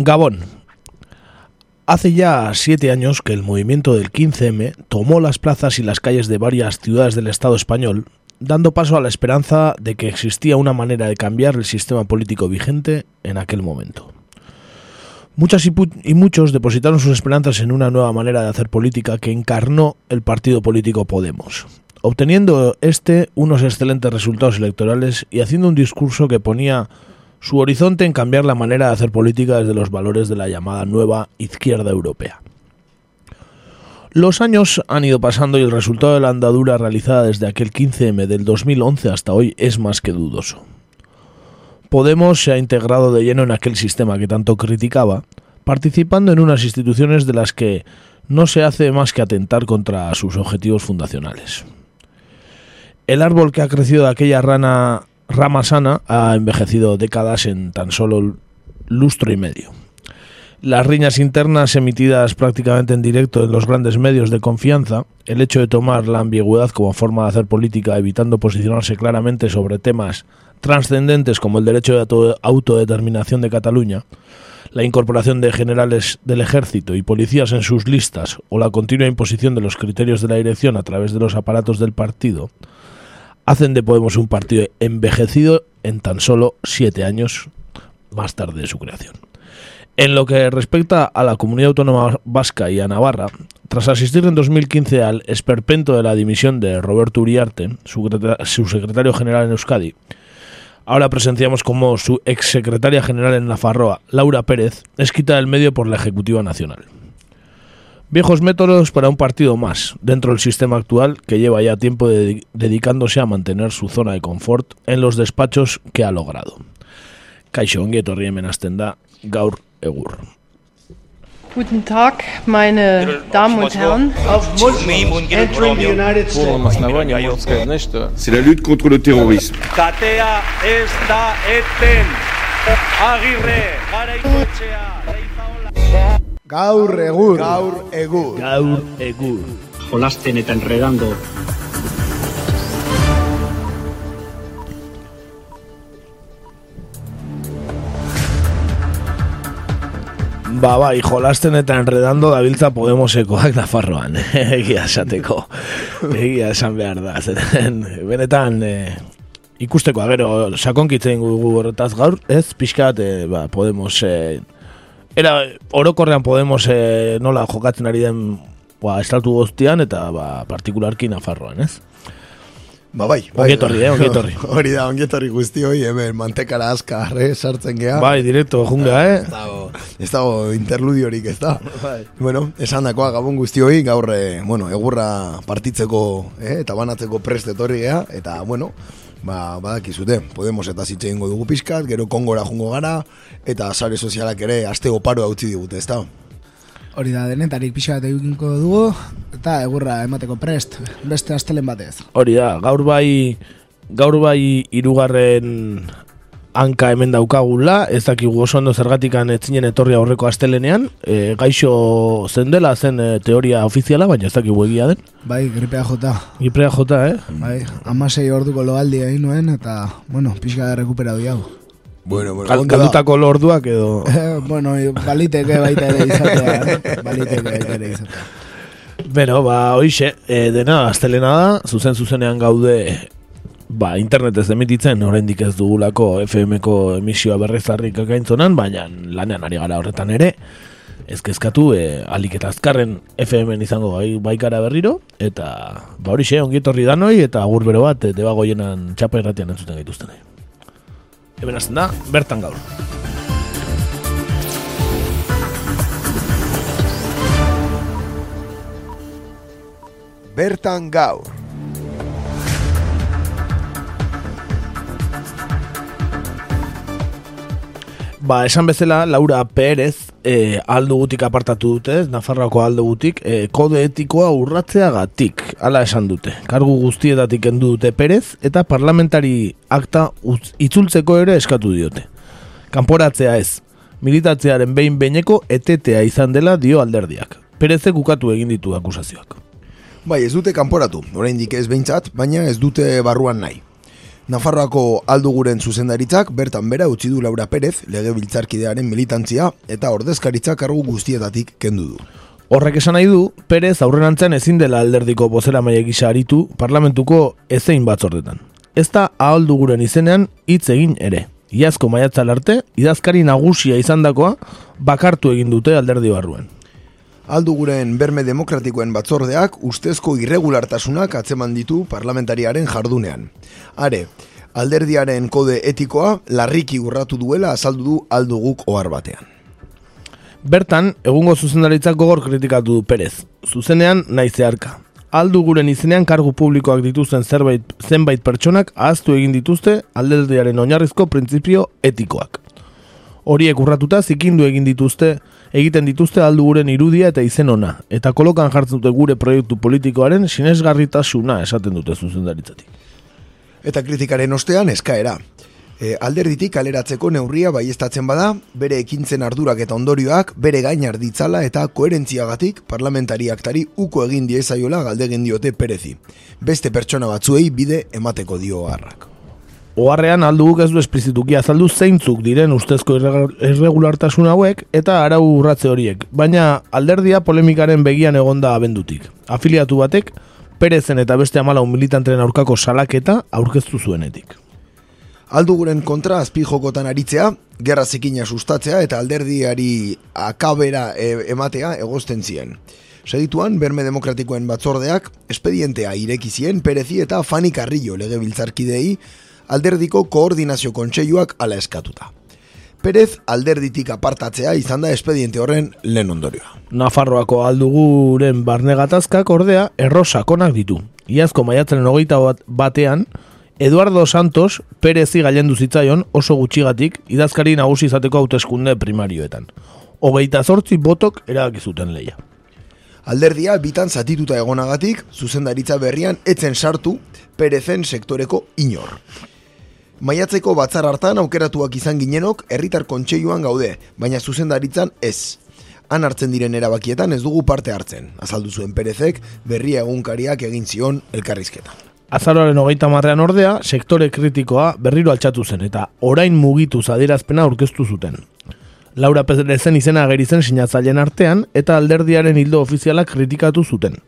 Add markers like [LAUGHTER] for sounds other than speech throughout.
Gabón. Hace ya siete años que el movimiento del 15M tomó las plazas y las calles de varias ciudades del Estado español, dando paso a la esperanza de que existía una manera de cambiar el sistema político vigente en aquel momento. Muchas y, muchos depositaron sus esperanzas en una nueva manera de hacer política que encarnó el partido político Podemos, obteniendo este unos excelentes resultados electorales y haciendo un discurso que ponía su horizonte en cambiar la manera de hacer política desde los valores de la llamada nueva izquierda europea. Los años han ido pasando y el resultado de la andadura realizada desde aquel 15M del 2011 hasta hoy es más que dudoso. Podemos se ha integrado de lleno en aquel sistema que tanto criticaba, participando en unas instituciones de las que no se hace más que atentar contra sus objetivos fundacionales. El árbol que ha crecido de aquella rana, rama sana ha envejecido décadas en tan solo lustro y medio. Las riñas internas emitidas prácticamente en directo en los grandes medios de confianza, el hecho de tomar la ambigüedad como forma de hacer política, evitando posicionarse claramente sobre temas trascendentes como el derecho de auto- autodeterminación de Cataluña, la incorporación de generales del ejército y policías en sus listas o la continua imposición de los criterios de la dirección a través de los aparatos del partido, hacen de Podemos un partido envejecido en tan solo siete años más tarde de su creación. En lo que respecta a la comunidad autónoma vasca y a Navarra, tras asistir en 2015 al esperpento de la dimisión de Roberto Uriarte, su, secreta- su secretario general en Euskadi, ahora presenciamos como su exsecretaria general en Nafarroa, Laura Pérez, es quitada del medio por la Ejecutiva Nacional. Viejos métodos para un partido más, dentro del sistema actual que lleva ya tiempo de dedicándose a mantener su zona de confort en los despachos que ha logrado. Kaixo ongi etorri gaur egur. Guten Tag, meine Damen und Herren. C'est la lutte contre le terrorisme. Gaur egur. Gaur egur. Gaur egur. jolasten eta enredando Ba, bai, jolasten eta enredando dabiltza Podemosekoak Nafarroan. [LAUGHS] Egia esateko. Egia esan behar da. Zeren, benetan, eh, ikusteko, agero, sakonkitzen gugu horretaz gaur, ez, pixkat, eh, ba, Podemos, eh, era, orokorrean Podemos eh, nola jokatzen ari den ba, estatu guztian, eta ba, partikularki Nafarroan, ez? Ba bai, bai. Ongi etorri, eh, ongi etorri. [LAUGHS] Hori da, ongi etorri guzti hoi, hemen mantekara azkar, eh, sartzen gea. Bai, directo, junga, eh? Ez dago, ez dago interludiorik, ez da. Bai. Bueno, esan dakoa gabon guzti hoi, gaur, eh, bueno, egurra partitzeko, eh, eta banatzeko prest etorri gea, eta, bueno, ba, badakizute, Podemos eta zitze ingo dugu pixkat, gero kongora jungo gara, eta sare sozialak ere aste oparo utzi digute, ez da? Hori da, denetarik pixka bat eginko dugu, eta egurra emateko prest, beste astelen batez. Hori da, gaur bai gaur bai hirugarren hanka hemen daukagula, ez dakigu oso ondo zergatikan etzinen etorri aurreko astelenean, e, gaixo zen dela zen e, teoria ofiziala, baina ez dakigu egia den. Bai, gripea jota. Giprea jota, eh? Bai, amasei orduko loaldi egin nuen, eta, bueno, pixka de recuperatu diago. Bueno, bueno, da. kaldutako lorduak edo... Eh, bueno, baliteke baita ere izatea, eh? baliteke baita ere izatea. Beno, ba, hoixe, e, dena, astelena da, zuzen zuzenean gaude ba, internetez emititzen, oraindik ez dugulako FM-ko emisioa berrezarrik akaintzonan, baina lanean ari gara horretan ere, ez kezkatu, e, alik eta azkarren FM-en izango bai, baikara berriro, eta ba horixe, ongi etorri danoi, eta agur bero bat, e, debagoienan txapa irratian entzuten gaituzten. Hemen hasten da, bertan gaur. Bertan gaur. Ba, esan bezala, Laura Pérez e, aldo gutik apartatu dute, Nafarroako aldo gutik, e, kode etikoa urratzeagatik, hala esan dute. Kargu guztietatik kendu dute Pérez, eta parlamentari akta uz, itzultzeko ere eskatu diote. Kanporatzea ez, militatzearen behin behineko etetea izan dela dio alderdiak. Perezek ukatu egin ditu akusazioak. Bai, ez dute kanporatu, oraindik ez behintzat, baina ez dute barruan nahi. Nafarroako alduguren zuzendaritzak bertan bera utzi du Laura Perez legebiltzarkidearen militantzia eta ordezkaritza kargu guztietatik kendu du. Horrek esan nahi du, Perez aurrenantzen ezin dela alderdiko bozera maia gisa aritu parlamentuko ezein batzordetan. Ez da ahalduguren izenean hitz egin ere. Iazko maiatzal arte, idazkari nagusia izandakoa bakartu egin dute alderdi barruen. Alduguren berme demokratikoen batzordeak ustezko irregulartasunak atzeman ditu parlamentariaren jardunean. Are, alderdiaren kode etikoa larriki urratu duela azaldu du alduguk ohar batean. Bertan, egungo zuzendaritzak gogor kritikatu du Perez. Zuzenean, nahi zeharka. Aldu guren izenean kargu publikoak dituzten zerbait, zenbait pertsonak ahaztu egin dituzte alderdiaren oinarrizko printzipio etikoak. Horiek urratuta zikindu egin dituzte, egiten dituzte aldu guren irudia eta izen ona, eta kolokan jartzen dute gure proiektu politikoaren sinesgarritasuna esaten dute zuzendaritzatik. Eta kritikaren ostean eskaera. E, alderditik kaleratzeko neurria baiestatzen bada, bere ekintzen ardurak eta ondorioak bere gain arditzala eta koherentziagatik parlamentariak tari uko egin diezaiola galdegin diote perezi. Beste pertsona batzuei bide emateko dio harrak. Oharrean alduguk ez du esplizituki azaldu zeintzuk diren ustezko irregulartasun hauek eta arau urratze horiek, baina alderdia polemikaren begian egonda abendutik. Afiliatu batek, Perezen eta beste amalau militanteren aurkako salaketa aurkeztu zuenetik. Alduguren kontra azpijokotan aritzea, gerra zikina sustatzea eta alderdiari akabera e, ematea egozten zien. Segituan, Berme Demokratikoen batzordeak, espedientea ireki zien Perezi eta Fani Carrillo legebiltzarkidei alderdiko koordinazio kontseiluak ala eskatuta. Perez alderditik apartatzea izan da espediente horren lehen ondorioa. Nafarroako alduguren barne gatazkak ordea errosakonak ditu. Iazko maiatzaren hogeita bat batean, Eduardo Santos Perezi gailendu zitzaion oso gutxigatik idazkari nagusi izateko hauteskunde primarioetan. Hogeita zortzi botok erabaki zuten leia. Alderdia bitan zatituta egonagatik, zuzendaritza berrian etzen sartu Perezen sektoreko inor. Maiatzeko batzar hartan aukeratuak izan ginenok herritar kontseiluan gaude, baina zuzendaritzan ez. Han hartzen diren erabakietan ez dugu parte hartzen, azaldu zuen Perezek berria egunkariak egin zion elkarrizketa. Azaroaren hogeita marrean ordea, sektore kritikoa berriro altxatu zen eta orain mugitu zadierazpena aurkeztu zuten. Laura Perezen izena ageri zen sinatzaileen artean eta alderdiaren hildo ofizialak kritikatu zuten.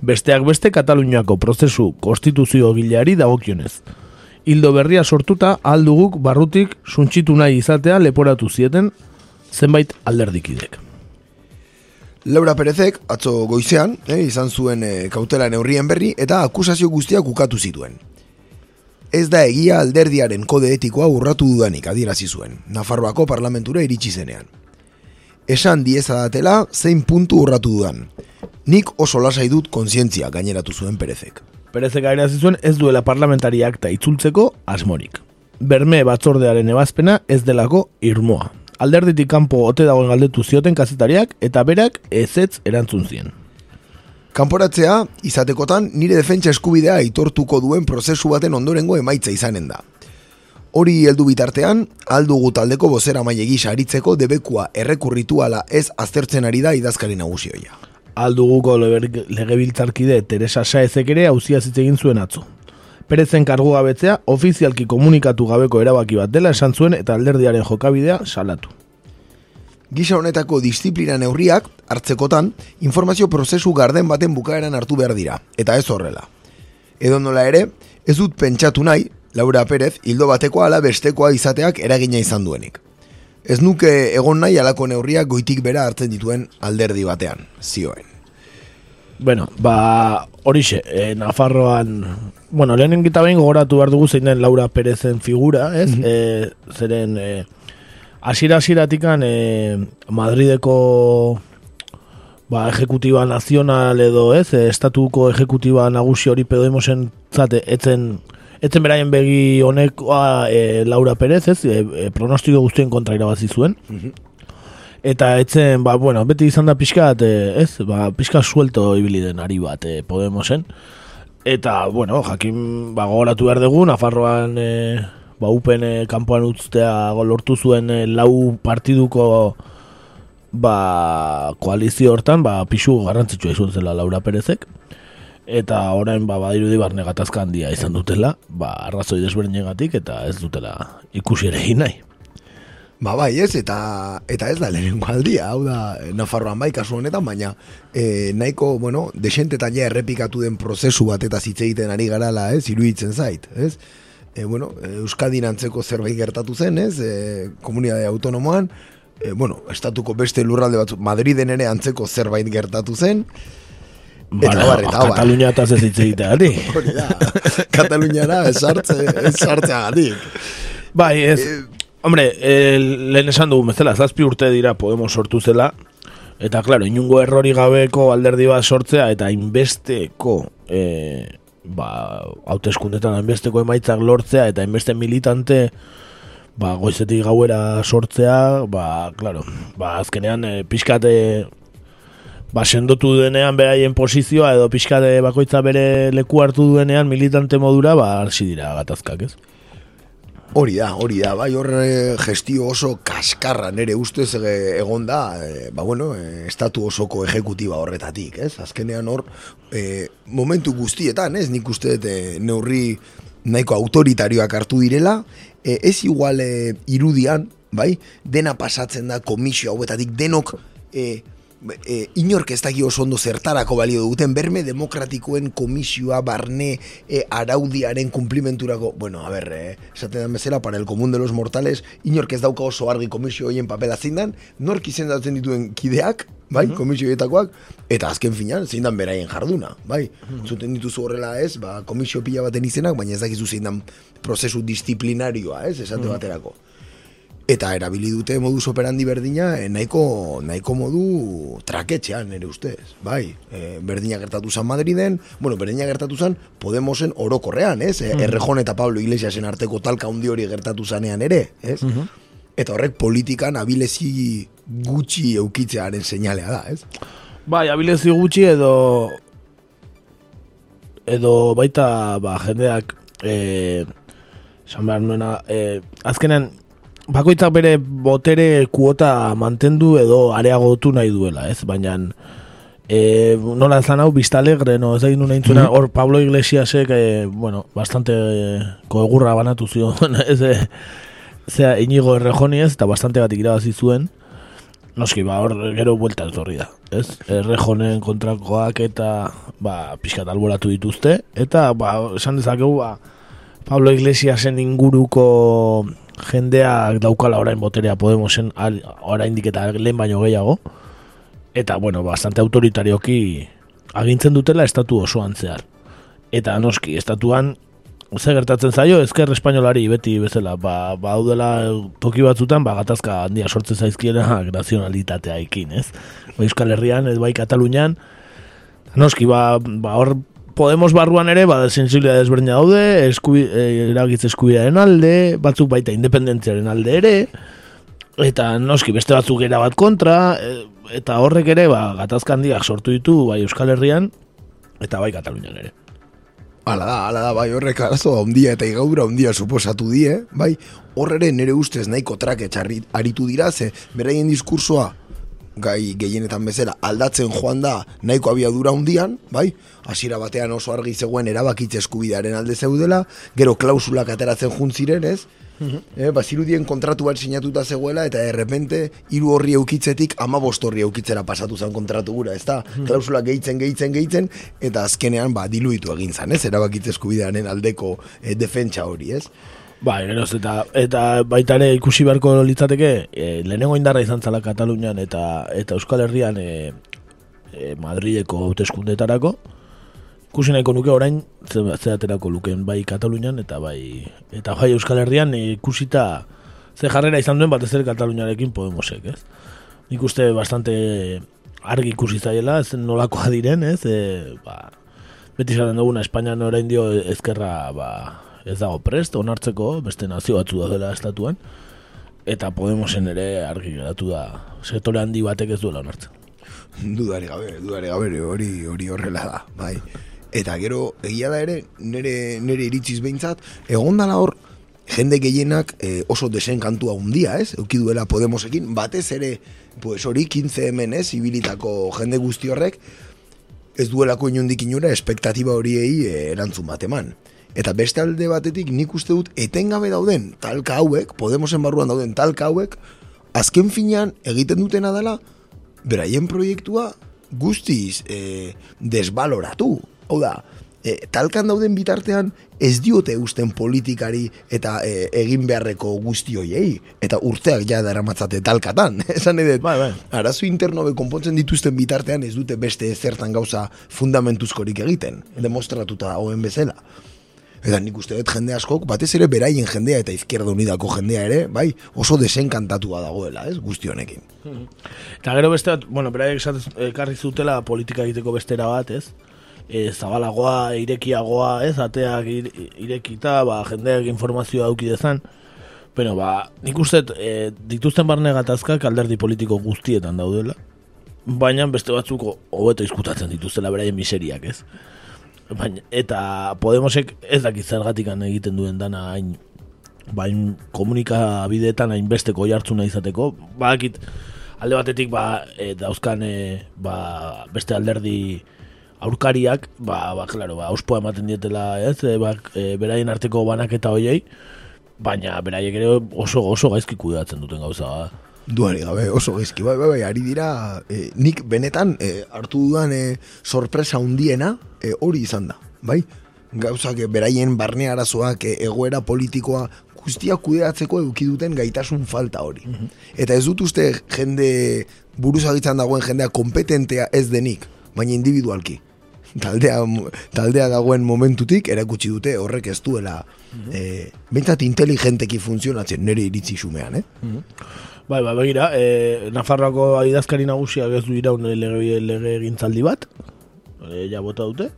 Besteak beste Kataluniako prozesu konstituzio gileari dagokionez. Hildo berria sortuta alduguk barrutik suntxitu nahi izatea leporatu zieten zenbait alderdikidek. Laura Perezek atzo goizean eh, izan zuen eh, kautela neurrien berri eta akusazio guztiak ukatu zituen. Ez da egia alderdiaren kode etikoa urratu dudanik adierazi zuen, Nafarroako parlamentura iritsi zenean. Esan diezadatela zein puntu urratu dudan. Nik oso lasai dut kontzientzia gaineratu zuen Perezek. Perezek airazi zuen ez duela parlamentari akta itzultzeko asmorik. Berme batzordearen ebazpena ez delako irmoa. Alderditik kanpo ote dagoen galdetu zioten kazetariak eta berak ezetz erantzun zien. Kanporatzea, izatekotan, nire defentsa eskubidea aitortuko duen prozesu baten ondorengo emaitza izanen da. Hori heldu bitartean, aldugu taldeko bozera gisa aritzeko debekua errekurrituala ez aztertzen ari da idazkari nagusioia. Alduguko leber- legebiltzarkide Teresa Saezek ere hauzia egin zuen atzo. Perezen kargu gabetzea ofizialki komunikatu gabeko erabaki bat dela esan zuen eta alderdiaren jokabidea salatu. Gisa honetako disiplina neurriak hartzekotan informazio prozesu garden baten bukaeran hartu behar dira, eta ez horrela. Edo nola ere, ez dut pentsatu nahi, Laura Perez, hildo bateko ala bestekoa izateak eragina izan duenik. Ez nuke egon nahi alako neurriak goitik bera hartzen dituen alderdi batean, zioen. Bueno, ba, horixe, e, Nafarroan, bueno, lehenen gita behin gogoratu behar dugu zein den Laura Perezen figura, ez? e, zeren, e, asira asiratikan e, Madrideko ba, ejecutiba nazional edo, ez? E, estatuko ejecutiba nagusi hori Podemosen zate, etzen, etzen beraien begi honekoa e, Laura Perez, ez? E, e, pronostiko guztien kontra irabazi zuen. Eta etzen, ba, bueno, beti izan da pixkat, eh, ez, ba, pixka suelto ibili den ari bat eh, Podemosen. Eta, bueno, jakin, ba, gogoratu behar dugu, Nafarroan, eh, ba, upen eh, kanpoan utztea lortu zuen eh, lau partiduko, ba, koalizio hortan, ba, pixu garrantzitsua izun zela Laura Perezek. Eta orain ba badirudi barne gatazka handia izan dutela, ba arrazoi desberdinegatik eta ez dutela ikusi ere egin nahi. Ba bai, ez, eta eta ez da lehenengo aldia, hau da, Nafarroan bai kasu honetan, baina e, nahiko, bueno, desentetan ja errepikatu den prozesu bat eta hitz egiten ari garala, ez, iruditzen zait, ez? E, bueno, Euskadin antzeko zerbait gertatu zen, ez, e, komunidade autonomoan, e, bueno, estatuko beste lurralde batzu, Madriden ere antzeko zerbait gertatu zen, Eta bar, eta bar. Katalunia eta ez hitz egitea, [LAUGHS] Hori da, Kataluniara esartze, esartzea gatik. Bai, ez, Hombre, eh, lehen esan dugu bezala, zazpi urte dira Podemos sortu zela, eta, klaro, inungo errori gabeko alderdi bat sortzea, eta inbesteko, eh, ba, hauteskundetan inbesteko emaitzak lortzea, eta inbeste militante, ba, goizetik gauera sortzea, ba, klaro, ba, azkenean, e, pixkate, ba, sendotu denean beraien posizioa, edo pixkate bakoitza bere leku hartu duenean militante modura, ba, arsi dira gatazkak, ez? Hori da, hori da, bai hor gestio oso kaskarra nere ustez egon da, e, ba bueno, e, estatu osoko ejekutiba horretatik, ez? Azkenean hor, e, momentu guztietan, ez? Nik uste e, neurri nahiko autoritarioak hartu direla, e, ez igual e, irudian, bai? Dena pasatzen da komisio hauetatik denok e, e, inork ez daki oso ondo zertarako balio duten berme demokratikoen komisioa barne e, araudiaren kumplimenturako bueno, a ber, e, esaten dan bezala para el común de los mortales inork ez dauka oso argi komisio hoien papela zindan nork izendatzen dituen kideak bai, uh -huh. eta azken finan, zein dan beraien jarduna, bai, zuten dituzu horrela ez, ba, komisio pila baten izenak, baina ez dakizu zein dan prozesu disiplinarioa, ez, esate baterako. Eta erabili dute modus operandi berdina eh, nahiko, nahiko modu traketxean ere ustez. Bai, e, berdina gertatu zan Madriden, bueno, berdina gertatu zan Podemosen orokorrean, ez? Mm Errejon eta Pablo Iglesiasen arteko talka handi hori gertatu zanean ere, ez? Mhm. Eta horrek politikan abilezi gutxi eukitzearen seinalea da, ez? Bai, abilezi gutxi edo edo baita ba, jendeak e, esan behar nuena, e, azkenean bakoitzak bere botere kuota mantendu edo areagotu nahi duela, ez? Baina e, nola ezan hau biztalegre, no? Ez egin nahi mm hor Pablo Iglesiasek, e, bueno, bastante e, koegurra banatu zion, [LAUGHS] ez e, zera inigo errejoni ez, eta bastante bat irabazi zuen, noski, ba, hor gero buelta ez da, ez? Errejonen kontrakoak eta, ba, pixkat alboratu dituzte, eta, ba, esan dezakegu, ba, Pablo Iglesiasen inguruko jendeak daukala orain boterea Podemosen orain diketa lehen baino gehiago. Eta bueno, bastante autoritarioki agintzen dutela estatu osoan zehar. Eta noski, estatuan ze gertatzen zaio, ezker espainolari beti bezala, ba, ba toki batzutan, ba, gatazka handia sortzen zaizkiena grazionalitatea [LAUGHS] ikin, ez? Ba, Euskal Herrian, ez bai Katalunian, noski, ba, ba hor Podemos barruan ere, bada sensibilia desberdina daude, eskubi, e, eragitz eskubidearen alde, batzuk baita independentziaren alde ere, eta noski beste batzuk era bat kontra, e, eta horrek ere, ba, gatazkandiak sortu ditu, bai Euskal Herrian, eta bai Katalunian ere. Hala da, hala da, bai horrek arazo, ondia eta igaura ondia suposatu die, bai horrere nire ustez nahiko trake aritu dira, ze beraien diskursoa gai gehienetan bezala aldatzen joan da nahiko abiadura hundian, bai? Hasiera batean oso argi zegoen erabakitze eskubidearen alde zeudela, gero klausulak ateratzen juntziren, ez? Mm -hmm. kontratu bat sinatuta zegoela eta errepente hiru horri eukitzetik ama horri eukitzera pasatu zen kontratu gura, ez da? Mm -hmm. Klausula gehitzen, gehitzen, gehitzen eta azkenean ba, diluitu egin zen, ez? Erabakitze eskubidearen aldeko e, defentsa hori, ez? Bai, geroz, eta, eta baita ere ikusi beharko litzateke, e, lehenengo indarra izan zala Katalunian eta eta Euskal Herrian e, e, Madrideko hauteskundetarako. Ikusi nahiko nuke orain zeraterako luken bai Katalunian eta bai eta bai Euskal Herrian e, ikusita ze jarrera izan duen batez ere Kataluniarekin Podemosek, ez? Nik uste bastante argi ikusi zaiela, ez nolakoa diren, ez? E, ba, beti zaten duguna Espainian orain dio ezkerra ba, ez dago prest, onartzeko, beste nazio batzu da dela estatuan, eta Podemosen ere argi geratu da, sektore handi batek ez duela onartzen. Dudari gabe, dudari gabe, hori hori horrela da, bai. Eta gero, egia da ere, nire, nire iritziz behintzat, egon dala hor, jende gehienak e, oso desenkantua handia, ez? Euki duela Podemosekin, batez ere, pues hori 15 hemen, ez? Ibilitako jende guzti horrek, ez duelako inundik inura espektatiba horiei eh, erantzun bat eman. Eta beste alde batetik nik uste dut etengabe dauden talka hauek, Podemosen barruan dauden talka hauek, azken finean egiten dutena dela, beraien proiektua guztiz e, desbaloratu. Hau da, e, talkan dauden bitartean ez diote usten politikari eta e, egin beharreko guzti hoiei. Eta urteak ja daramatzate talkatan. [LAUGHS] Esan edet, Bai, bai. arazo interno konpontzen dituzten bitartean ez dute beste zertan gauza fundamentuzkorik egiten. Demostratuta dagoen bezala. Eta nik uste dut jende askok, batez ere beraien jendea eta izquierda unidako jendea ere, bai, oso desenkantatua dagoela, ez, guzti honekin. Eta gero beste bueno, beraiek ekarri zutela politika egiteko bestera bat, ez? E, zabalagoa, irekiagoa, ez? Ateak ir, irekita, ba, jendeak informazioa auki dezan. Pero, ba, nik uste e, dituzten barne gatazkak alderdi politiko guztietan daudela. Baina beste batzuko hobeto izkutatzen dituztela beraien miseriak, ez? Baina, eta Podemosek ez dakit zergatikan egiten duen dana hain bain komunikabideetan hainbesteko jartzuna izateko, badakit alde batetik ba, e, dauzkan e, ba, beste alderdi aurkariak, ba, ba, claro, ba, auspoa ematen dietela, ez, e, ba, e, beraien arteko banaketa hoiei, baina beraiek ere oso oso gaizki kudeatzen duten gauza da. Duari gabe, oso gezki, bai, bai, bai, ari dira, e, nik benetan e, hartu dudan e, sorpresa hundiena e, hori izan da, bai? Gauzak e, beraien barne arazoak, e, egoera politikoa, guztia kudeatzeko eduki duten gaitasun falta hori. Eta ez dut uste jende buruzagitzan dagoen jendea kompetentea ez denik, baina individualki. Taldea, taldea dagoen momentutik erakutsi dute horrek ez duela e, behintzat inteligenteki funtzionatzen nire iritzi xumean, eh? Bai, bai, begira, e, Nafarroako idazkari nagusiak ez du iraun lege, lege egintzaldi bat, e, ja bota dute,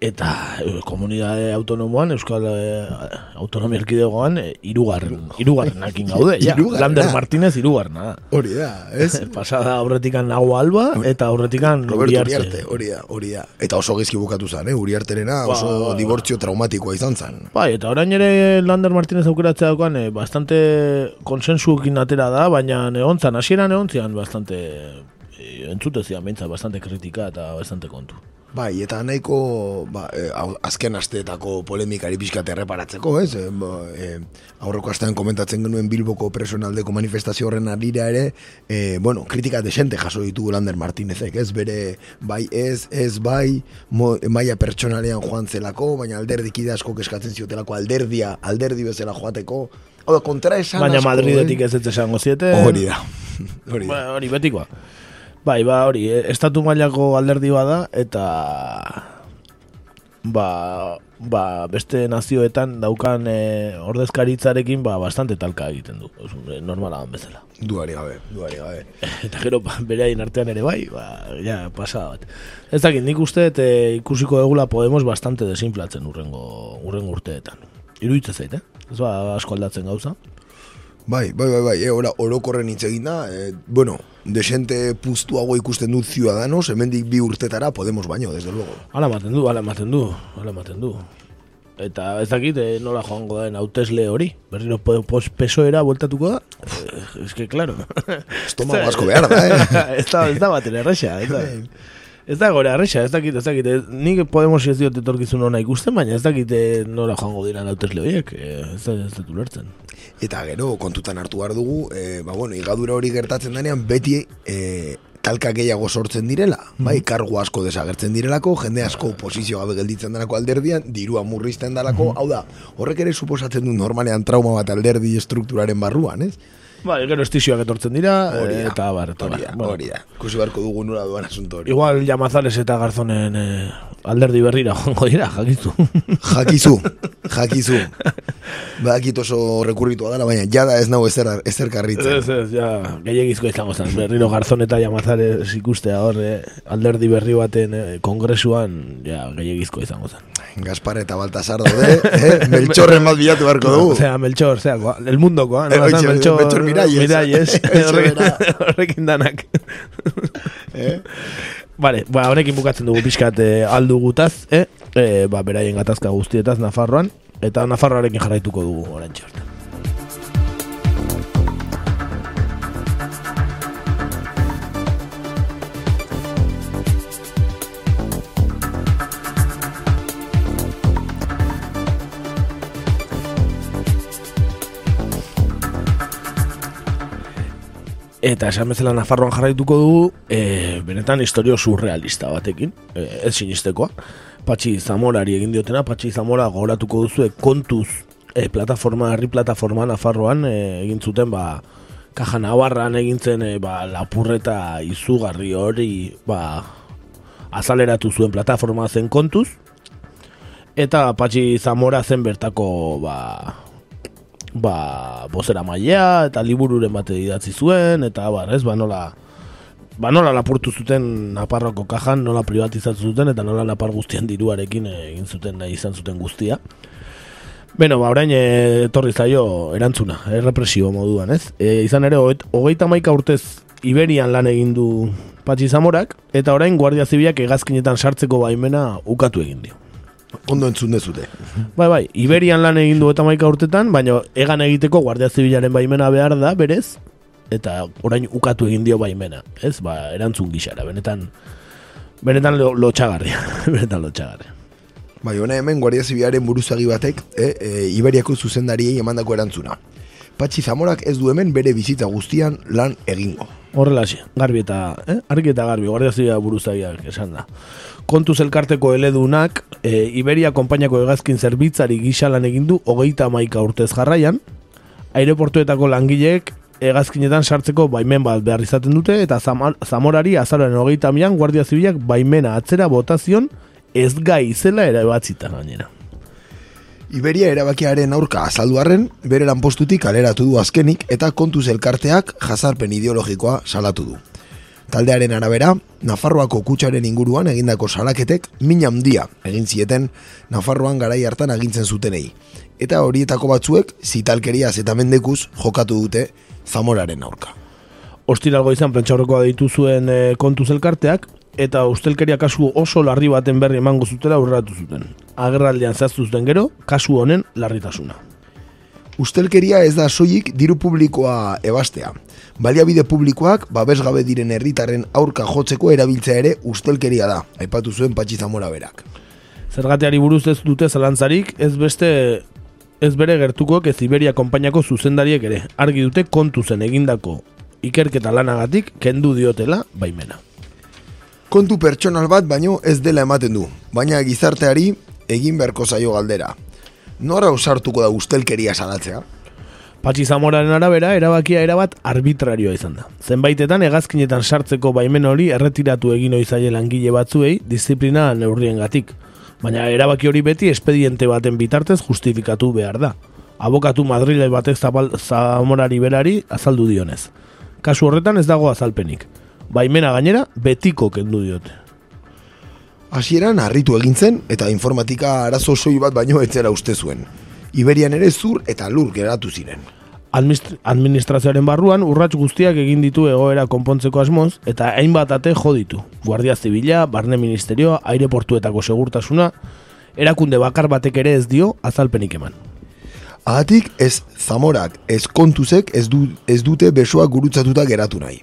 eta e, komunidade autonomoan, Euskal e, Autonomia Erkidegoan, e, irugarren, irugarrenakin gaude, ja, Hirugarrena. Lander Martínez irugarrena da. Hori da, ez? [LAUGHS] Pasada aurretikan Nago Alba eta aurretikan Roberto Uriarte. Hori da, hori da. Eta oso gezki bukatu zen, eh? Uriarterena Ba, oso ba, ba. dibortzio traumatikoa izan zen. Bai, eta orain ere Lander Martínez aukeratzea daukan, e, bastante konsensuekin atera da, baina egontzan, hasieran egontzian bastante e, entzute zian behintzat, bastante kritika eta bastante kontu. Bai, eta nahiko ba, eh, hau- azken asteetako polemikari pixkat erreparatzeko, ez? E, bo, e, aurreko astean komentatzen genuen Bilboko presoen aldeko manifestazio horren alira ere, e, bueno, kritika desente jaso ditugu Lander Martinezek, ez? Bere, bai ez, ez bai, mo, maila pertsonalean joan zelako, baina alderdikide asko eskatzen ziotelako alderdia, alderdi bezala joateko, hau da, kontra esan Baina Madridetik eh? ez ez esango ziete. Hori da, [LAUGHS] hori da. Ba, hori betikoa. Bai, ba, hori, eh, estatu mailako alderdi bada, eta ba, ba, beste nazioetan daukan eh, ordezkaritzarekin ba, bastante talka egiten du. Eh, normala dan bezala. Duari gabe, duari gabe. [LAUGHS] Eta gero, ba, beraien artean ere bai, ba, ja, pasada bat. Ez dakit, nik uste, eta ikusiko egula Podemos bastante desinflatzen urrengo, urrengo urteetan. Iruitze zait, eh? Ez ba, asko aldatzen gauza. Bai, bai, bai, bai, e, ora, orokorren hitz egin da, e, bueno, desente puztuago ikusten dut ciudadanos, hemendik bi urtetara Podemos baino, desde luego. Hala ematen du, hala ematen du, hala ematen du. Eta ez dakit eh, nola joango den hautesle hori. Berriro pesoera bueltatuko da. Eh, es que, claro. Estomago [LAUGHS] asko behar da, eh? [LAUGHS] ez da, ez da baten erresa. Ez da, ez da gore erresa, ez dakit, ez dakit. eh, Nik Podemos ez diot etorkizun ona ikusten, baina ez dakit eh, nola joango dira hautesle horiek. Eh, Ez da, ez dut ulertzen. Eta gero, kontutan hartu behar dugu, e, ba, bueno, igadura hori gertatzen denean, beti e, talka gehiago sortzen direla, bai, kargu asko desagertzen direlako, jende asko posizio gabe gelditzen delako alderdian, dirua murrizten delako, hau da, horrek ere suposatzen du normalean trauma bat alderdi estrukturaren barruan, ez? Bai, gero estizioak etortzen dira, Hori eh, da, eta bar, eta hori bar. da, Bueno, hori da. Ikusi beharko dugu nola duan asunto hori. Igual Llamazares eta Garzonen eh, alderdi berrira joango dira, jakizu. Jakizu, [LAUGHS] jakizu. Badakit oso rekurritua dela, baina jada ez nau ezer, ezer karritzen. Ez, ez, ja, gehiagizko izango zen. Berriro Garzon eta Llamazares ikustea hor, eh, alderdi berri baten eh, kongresuan, ja, gehiagizko izango zen. Gaspar eta Baltasar daude, eh? [LAUGHS] Meltxorren bat bilatu beharko dugu. Osea, Melchor, koa- el mundokoa, Eh, no? oitxe, Melchor, Melchor Miralles. Miralles, [LAUGHS] Eso horrekin, horrekin danak. [LAUGHS] Eh? Vale, ba, honekin bukatzen dugu pixkat eh, aldu gutaz, eh? eh? ba, beraien gatazka guztietaz Nafarroan, eta Nafarroarekin jarraituko dugu orantxe arte. Eta esan bezala Nafarroan jarraituko dugu, e, benetan historio surrealista batekin, e, ez sinistekoa. Patxi Zamorari egin diotena, Patxi Zamora gogoratuko duzu kontuz e, plataforma, herri plataforma Nafarroan e, egin zuten, ba, kaja nabarran egin zen e, ba, lapurreta izugarri hori ba, azaleratu zuen plataforma zen kontuz, eta Patxi Zamora zen bertako ba, ba, bozera mailea eta libururen bate idatzi zuen eta bar, ez, ba nola ba nola lapurtu zuten Naparroko kajan, nola privatizatu zuten eta nola Napar guztian diruarekin egin zuten nahi izan zuten guztia. Beno, ba, orain e, etorri zaio erantzuna, errepresio moduan, ez? E, izan ere, hogeita maika urtez Iberian lan egin du Patxi Zamorak, eta orain Guardia Zibiak egazkinetan sartzeko baimena ukatu egin dio. Ondo entzun dezute. Bai, bai, Iberian lan egin du eta maika urtetan, baina egan egiteko Guardia Zibilaren baimena behar da, berez, eta orain ukatu egin dio baimena, ez? Ba, erantzun gixara, benetan, benetan lotxagarria, [LAUGHS] benetan lotxagarria. Bai, hona hemen Guardia Zibilaren buruzagi batek, eh, e, Iberiako zuzendariei emandako erantzuna. Patxi Zamorak ez du hemen bere bizitza guztian lan egingo. Horrela garbi eta, eh? argi eta garbi, Guardia Zibila buruzagiak esan da kontuz elkarteko eledunak, e, Iberia konpainako egazkin zerbitzari gixalan egindu hogeita maika urtez jarraian, aireportuetako langileek egazkinetan sartzeko baimen bat behar izaten dute, eta zamorari azaroren hogeita mian Guardia Zibilak baimena atzera botazion ez gai zela erabatzita gainera. Iberia erabakiaren aurka azalduarren, bere lanpostutik aleratu du azkenik eta kontuz elkarteak jazarpen ideologikoa salatu du. Taldearen arabera, Nafarroako kutsaren inguruan egindako salaketek min handia egin zieten Nafarroan garai hartan agintzen zutenei. Eta horietako batzuek zitalkeriaz eta mendekuz jokatu dute Zamoraren aurka. Ostiralgo izan prentxaurrekoa ditu zuen e, kontuz elkarteak, eta ustelkeria kasu oso larri baten berri emango zutela aurreratu zuten. Agerraldean zehaztu zuten gero, kasu honen larritasuna. Ustelkeria ez da soilik diru publikoa ebastea. Baliabide publikoak babesgabe diren herritarren aurka jotzeko erabiltzea ere ustelkeria da, aipatu zuen Patxi Zamora berak. Zergateari buruz ez dute zalantzarik, ez beste ez bere gertukoak ez Iberia konpainako zuzendariek ere. Argi dute kontu zen egindako ikerketa lanagatik kendu diotela baimena. Kontu pertsonal bat baino ez dela ematen du, baina gizarteari egin beharko zaio galdera nora usartuko da ustelkeria salatzea? Patxi Zamoraren arabera, erabakia erabat arbitrarioa izan da. Zenbaitetan hegazkinetan sartzeko baimen hori erretiratu egin oizaile langile batzuei disiplina neurrien gatik. Baina erabaki hori beti espediente baten bitartez justifikatu behar da. Abokatu Madrile batek zabal, Zamorari berari azaldu dionez. Kasu horretan ez dago azalpenik. Baimena gainera betiko kendu diote. Hasieran harritu egin zen eta informatika arazo soi bat baino etzera uste zuen. Iberian ere zur eta lur geratu ziren. Administrazioaren barruan urrats guztiak egin ditu egoera konpontzeko asmoz eta hainbat ate jo ditu. Guardia Zibila, Barne Ministerioa, aireportuetako segurtasuna, erakunde bakar batek ere ez dio azalpenik eman. Ahatik ez zamorak, ez kontuzek ez, du, ez dute besoak gurutzatuta geratu nahi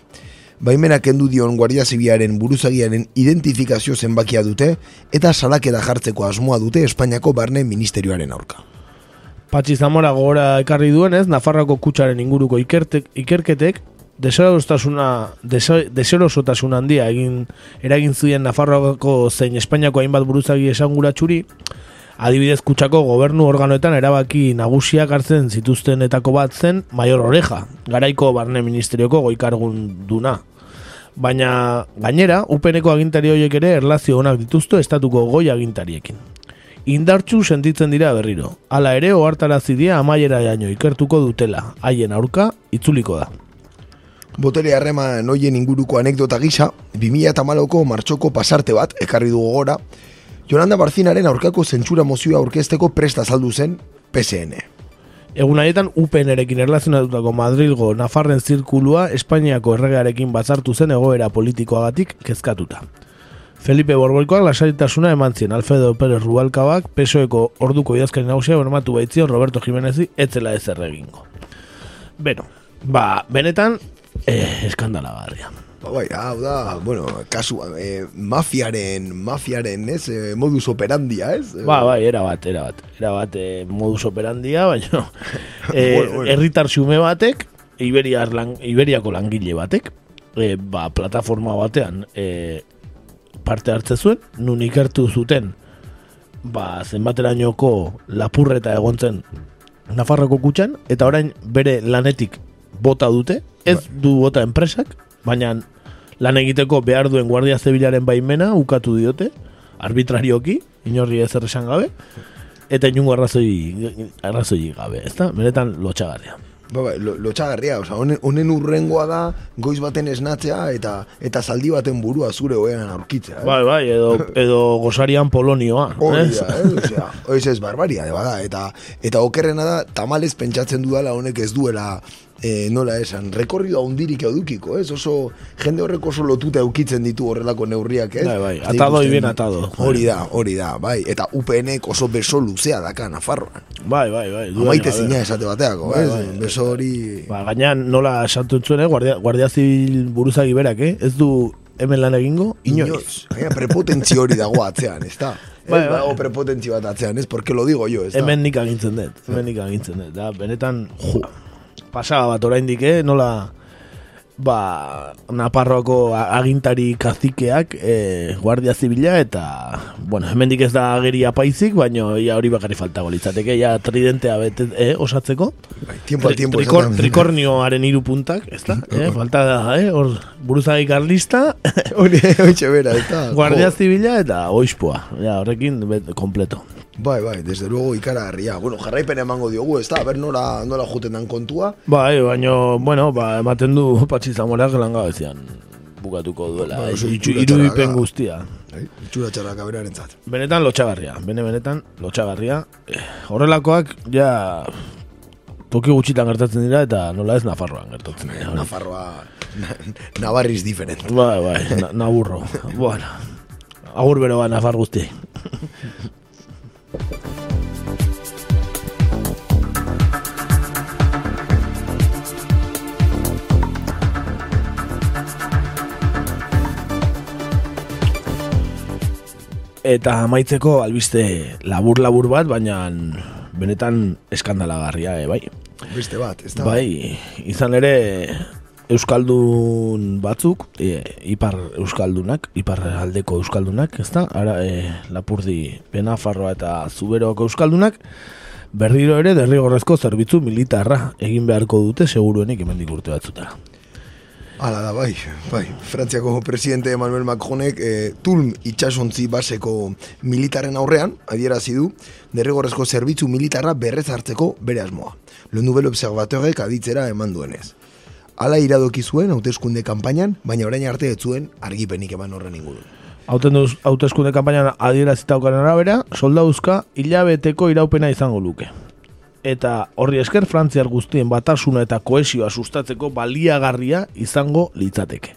baimena kendu dion Guardia Zibiaren buruzagiaren identifikazio zenbakia dute eta salakeda jartzeko asmoa dute Espainiako barne ministerioaren aurka. Patxi Zamora gora ekarri duenez, Nafarroko kutsaren inguruko ikertek, ikerketek deserostasuna deserosotasun handia egin eragin zuen Nafarroako zein Espainiako hainbat buruzagi esanguratxuri adibidez kutsako gobernu organoetan erabaki nagusiak hartzen zituztenetako bat zen Maior Oreja, garaiko barne ministerioko goikargun duna. Baina gainera, upeneko agintari horiek ere erlazio onak dituztu estatuko goi agintariekin. Indartxu sentitzen dira berriro. Hala ere, ohartarazi dia amaiera jaino ikertuko dutela, haien aurka, itzuliko da. Botere harrema noien inguruko anekdota gisa, 2008ko martxoko pasarte bat, ekarri dugu gora, Jolanda Barzinaren aurkako zentsura mozioa aurkezteko presta saldu zen PSN. Egun haietan UPN-erekin erlazionatutako Madrilgo Nafarren zirkulua Espainiako erregearekin batzartu zen egoera politikoagatik kezkatuta. Felipe Borboikoak lasaritasuna eman zien Alfredo Pérez Rubalkabak pesoeko orduko idazkari nagusia bermatu baitzion Roberto Jimenezi etzela ez erregingo. Beno, ba, benetan, eh, eskandala barria. Ba, bai, hau da, bueno, kasu, eh, mafiaren, mafiaren, ez, eh, modus operandia, ez? Ba, bai, era bat, era bat, era bat, eh, modus operandia, baina, [LAUGHS] eh, bueno, bueno. erritar xume batek, Iberiar lan, Iberiako langile batek, e, ba, plataforma batean e, parte hartze zuen, nun ikertu zuten ba, zenbaterainoko lapurreta egontzen Nafarroko kutxan, eta orain bere lanetik bota dute, ez du bota enpresak, baina lan egiteko behar duen Guardia Zibilaren baimena ukatu diote, arbitrarioki, inorri ez erresan gabe, eta inungo arrazoi, arrazoi gabe, ezta? Benetan lotxagarria. Ba, ba, lo, lotxagarria, oza, honen, honen urrengoa da goiz baten esnatzea eta eta zaldi baten burua zure hoean aurkitzea. Eh? Bai, bai, edo, edo gozarian polonioa. Hori ez? da, eh? Osea, hori ez barbaria, de bada. Eta, eta okerrena da, tamalez pentsatzen dudala honek ez duela eh, nola esan, rekorrido handirik edukiko, ez? Oso, jende horrek oso lotuta eukitzen ditu horrelako neurriak, ez? Bai, bai, atado y bien atado. Hori da, hori da, bai. Eta UPNek oso beso luzea daka Nafarroan. Bai, bai, bai. Amaite zina esate bateako, Bai, ez? bai. Beso hori... Ba, gainean nola esantu zuen, eh? Guardia, Guardia Zibil buruzagi berak, eh? Ez du hemen lan egingo, inoiz. Gaina, prepotentzi hori dago atzean, [LAUGHS] ez da? Bai, bai. dago prepotentzi bat atzean, ez? Porque lo digo yo, ez da? Hemen nik agintzen dut, hemen nik agintzen dut. Da, benetan, jo, pasaba bat oraindik, eh? Nola, ba, Naparroako agintari kazikeak eh, Guardia Zibila eta, bueno, hemendik ez da ageria paizik, baino ia hori bakarri faltago litzateke, ja tridentea bete, eh, osatzeko. Bai, tiempo al tiempo. Esaten- trikornioaren hiru puntak, ez da? [LAUGHS] Eh, falta da, eh? Hor, buruzagi karlista, Hori, bera, ez da? Guardia. Zibila eta oizpoa. Ja, horrekin, bet, kompleto. Bai, bai, desde luego ikaragarria. Bueno, jarraipen emango diogu, ez da? Ber, nola, nola juten dan kontua. Bai, baino, bueno, ba, ematen du [LAUGHS] Patxi Zamorak langabezian bukatuko duela. Ba, eh, itxu- irudipen guztia. Bai, itxura txarraka beraren zat. Benetan lotxagarria, bene benetan lotxagarria. Eh, horrelakoak, ja, toki gutxitan gertatzen dira eta nola ez Nafarroan gertatzen dira. Nafarroa, na, Navarriz diferent. Bai, bai, na, naburro. [LAUGHS] bueno, agur bero ba, Nafar guzti. [LAUGHS] Eta amaitzeko albiste labur-labur bat, baina benetan eskandalagarria, eh, bai. Beste bat, ez da? Bai, izan ere Euskaldun batzuk, e, ipar Euskaldunak, ipar aldeko Euskaldunak, ez da? Ara, e, Lapurdi, Benafarroa eta Zuberoako Euskaldunak, berriro ere derrigorrezko zerbitzu militarra egin beharko dute seguruenik hemendik urte batzutara. Hala da, bai, bai. Frantziako presidente Emmanuel Macronek e, Tulm itxasontzi baseko militaren aurrean, adierazi du, derrigorrezko zerbitzu militarra berrez hartzeko bere asmoa. Le Nouvel Observatorek aditzera eman duenez. Hala iradoki zuen hauteskunde kanpainan, baina orain arte ez zuen argipenik eman horren ingurun. Hauten hauteskunde kanpainan adierazitaukan arabera, soldauzka hilabeteko iraupena izango luke. Eta horri esker Frantziar guztien batasuna eta koesioa sustatzeko baliagarria izango litzateke.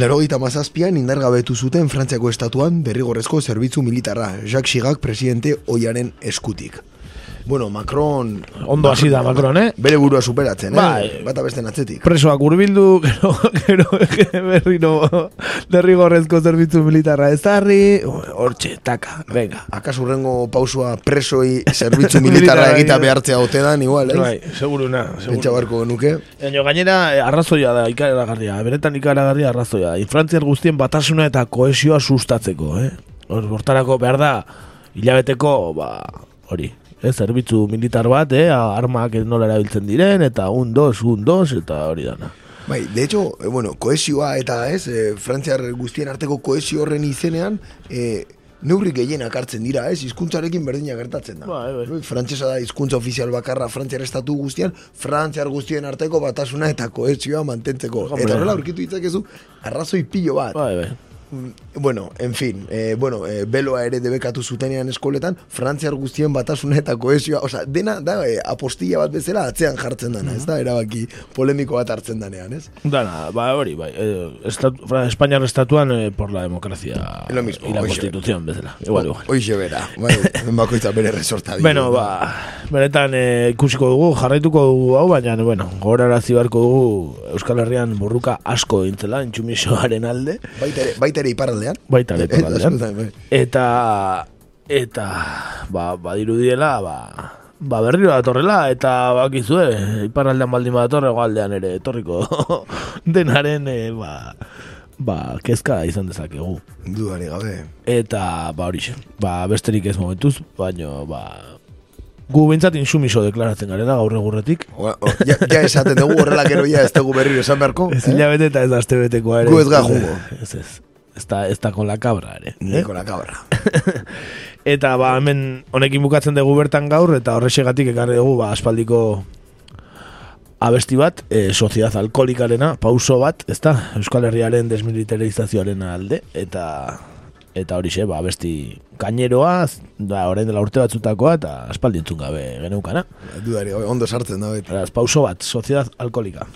Larogeita mazazpian indargabetu zuten Frantziako estatuan derrigorrezko zerbitzu militarra, Jacques Chirac presidente oiaren eskutik. Bueno, Macron... Ondo hasi da Macron, eh? Bere burua superatzen, eh? Bai. Bata beste atzetik. Presoak urbildu, [LAUGHS] gero, gero, berriro derrigorrezko zerbitzu militarra ezarri, hortxe, taka, venga. Akaso urrengo pausua presoi [LAUGHS] zerbitzu militarra egita behartzea ote dan, igual, eh? Bai, seguruna, Pentsa seguruna. barko nuke. Baina gainera eh, arrazoia da ikaragarria, benetan ikaragarria arrazoia da. Frantziar guztien batasuna eta koesioa sustatzeko, eh? Hor, hortarako behar da, hilabeteko, ba, hori, eh, zerbitzu militar bat, eh, armak nola erabiltzen diren, eta un dos, un dos, eta hori dana. Bai, de hecho, eh, bueno, koesioa eta ez, eh, Frantziar guztien arteko koesio horren izenean, eh, neurri gehienak hartzen dira, ez, hizkuntzarekin berdina gertatzen da. Bai, bai. Frantsesa da hizkuntza ofizial bakarra Frantziar estatu guztian, Frantziar guztien arteko batasuna eta koesioa mantentzeko. Hombre. Eta horrela aurkitu ditzakezu arrazoi pilo bat. Bai, bai. Mm, Bueno, en fin, eh, bueno, eh, beloa ere debekatu zutenean eskoletan, Frantziar guztien batasuna eta koesioa, osea, dena da eh, apostilla bat bezala atzean jartzen dana, ez da, erabaki polemiko bat hartzen danean, ez? Dana, ba, hori, bai. Eh, estatu, Espainiar estatuan eh, por la democracia Lo mismo, y la constitución, bezala. Igual, igual. Hoixe bera, bai, bakoitza bere resorta. Bueno, ba, benetan eh, ikusiko dugu, jarraituko dugu hau, baina, bueno, gogorarazi beharko dugu Euskal Herrian borruka asko dintzela, intsumisoaren alde, Baita ere, baita ere iparraldean. baita ere Eh, iparraldean. askotan, [LAUGHS] bai. Eta, eta, ba, badirudiela, ba, ba berriro datorrela, eta bakizue, iparraldean baldin badatorre, aldean ere, etorriko [LAUGHS] denaren, e, ba, ba, kezka izan dezakegu. Dudari gabe. Eta, ba, hori ba, besterik ez momentuz, baino, ba, gu bintzat insumiso deklaratzen garela gaur egurretik. Ja, ja esaten dugu horrela gero ja ez dugu berriro esan beharko. Ez hilabete eta ez azte betekoa ere. Gu ez ga jugo. Ez ez. Ez da, ez da con la cabra ere. Eh? con la cabra. [LAUGHS] Eta ba, hemen honekin bukatzen dugu bertan gaur, eta horrexegatik ekarri dugu ba, aspaldiko abesti bat, e, soziedad alkoholikarena, pauso bat, ezta? Euskal Herriaren desmilitarizazioaren alde, eta eta horixe, ba, abesti kaineroa, da, orain dela urte batzutakoa, eta aspaldi entzun gabe geneukana. Dudari gabe, ondo sartzen da beti. Pauso bat, soziedad alkoholika.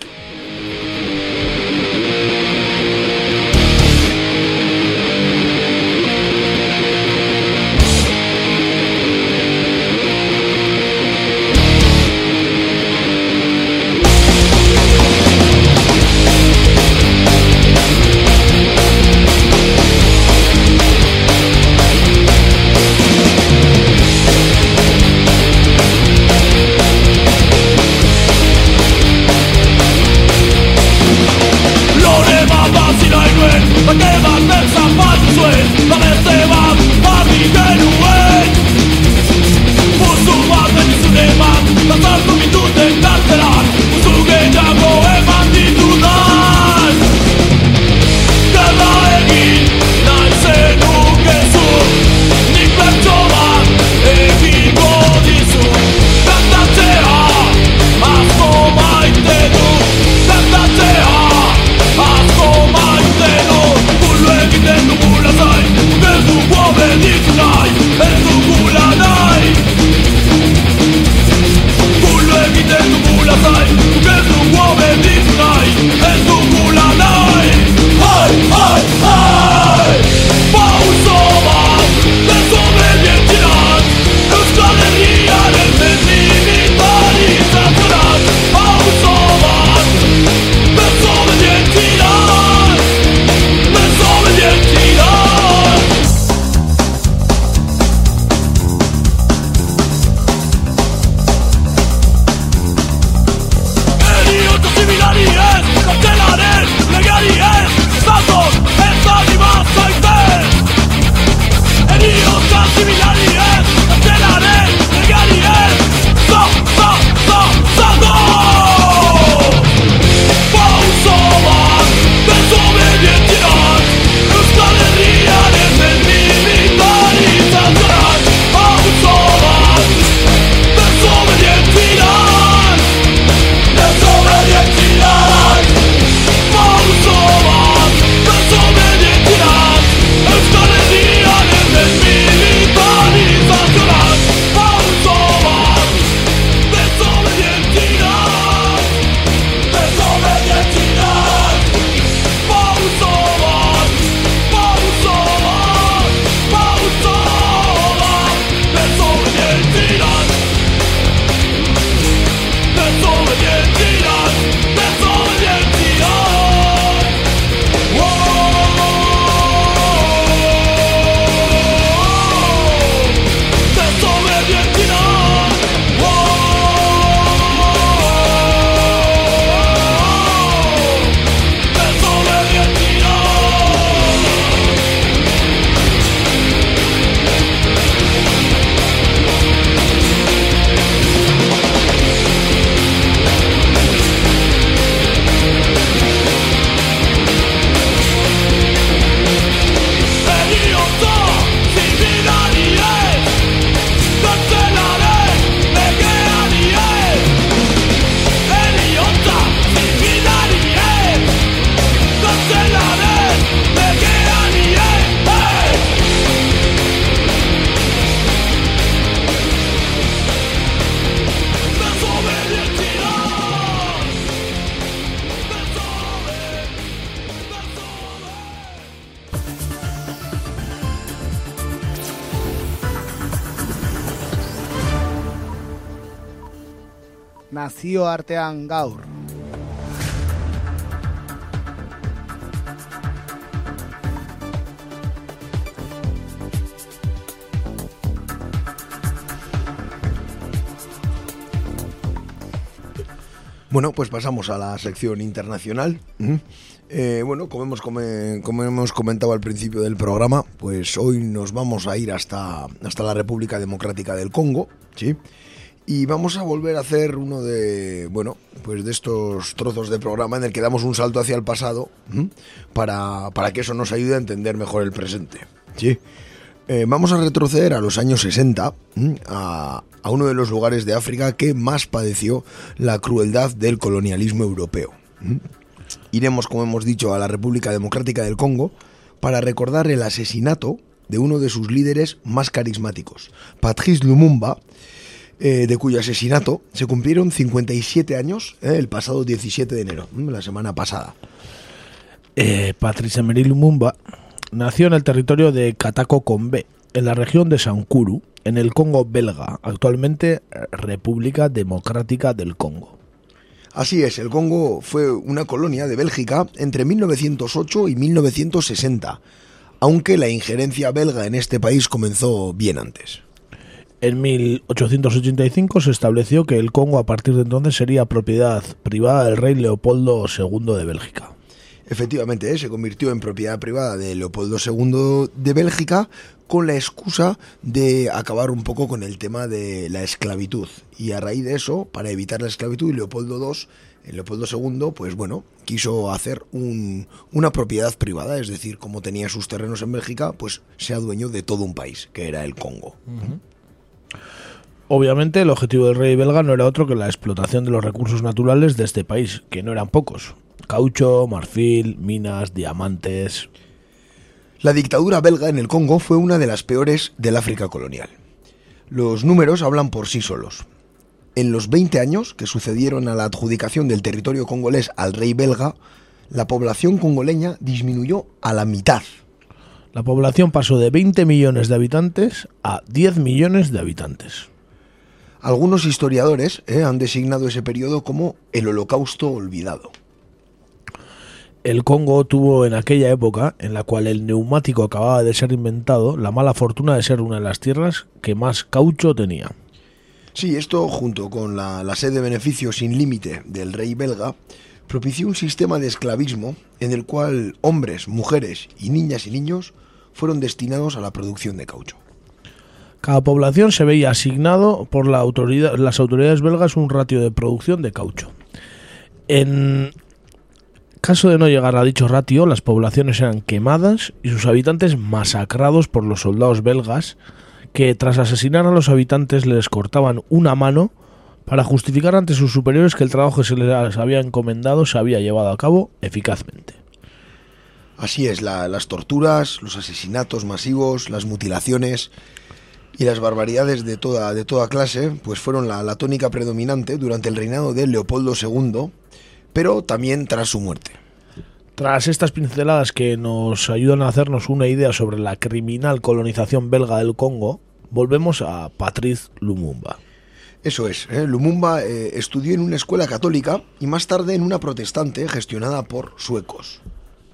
Nazio artean gaur. Bueno, pues pasamos a la sección internacional. Eh, bueno, como hemos, como hemos comentado al principio del programa, pues hoy nos vamos a ir hasta, hasta la República Democrática del Congo, ¿sí? Y vamos a volver a hacer uno de, bueno, pues de estos trozos de programa en el que damos un salto hacia el pasado ¿m? para, para que eso nos ayude a entender mejor el presente. ¿sí? Eh, vamos a retroceder a los años 60, ¿m? a, a uno de los lugares de África que más padeció la crueldad del colonialismo europeo. ¿m? Iremos, como hemos dicho, a la República Democrática del Congo para recordar el asesinato de uno de sus líderes más carismáticos, Patrice Lumumba, eh, de cuyo asesinato se cumplieron 57 años eh, el pasado 17 de enero, mm, la semana pasada. Eh, Patrice Emery Lumumba nació en el territorio de Katako Kombe, en la región de Sankuru, en el Congo belga, actualmente eh, República Democrática del Congo. Así es, el Congo fue una colonia de Bélgica entre 1908 y 1960, aunque la injerencia belga en este país comenzó bien antes. En 1885 se estableció que el Congo a partir de entonces sería propiedad privada del rey Leopoldo II de Bélgica. Efectivamente, eh, se convirtió en propiedad privada de Leopoldo II de Bélgica con la excusa de acabar un poco con el tema de la esclavitud. Y a raíz de eso, para evitar la esclavitud, Leopoldo II, Leopoldo II, pues bueno, quiso hacer un- una propiedad privada, es decir, como tenía sus terrenos en Bélgica, pues se adueñó de todo un país, que era el Congo. Obviamente el objetivo del rey belga no era otro que la explotación de los recursos naturales de este país, que no eran pocos. Caucho, marfil, minas, diamantes. La dictadura belga en el Congo fue una de las peores del África colonial. Los números hablan por sí solos. En los 20 años que sucedieron a la adjudicación del territorio congolés al rey belga, la población congoleña disminuyó a la mitad. La población pasó de 20 millones de habitantes a 10 millones de habitantes. Algunos historiadores eh, han designado ese periodo como el holocausto olvidado. El Congo tuvo en aquella época, en la cual el neumático acababa de ser inventado, la mala fortuna de ser una de las tierras que más caucho tenía. Sí, esto, junto con la, la sed de beneficio sin límite del rey belga, propició un sistema de esclavismo en el cual hombres, mujeres y niñas y niños fueron destinados a la producción de caucho. Cada población se veía asignado por la las autoridades belgas un ratio de producción de caucho. En caso de no llegar a dicho ratio, las poblaciones eran quemadas y sus habitantes masacrados por los soldados belgas que tras asesinar a los habitantes les cortaban una mano para justificar ante sus superiores que el trabajo que se les había encomendado se había llevado a cabo eficazmente. Así es, la- las torturas, los asesinatos masivos, las mutilaciones y las barbaridades de toda, de toda clase, pues fueron la, la tónica predominante durante el reinado de Leopoldo II, pero también tras su muerte. Tras estas pinceladas que nos ayudan a hacernos una idea sobre la criminal colonización belga del Congo, volvemos a Patrice Lumumba. Eso es, ¿eh? Lumumba eh, estudió en una escuela católica y más tarde en una protestante gestionada por suecos.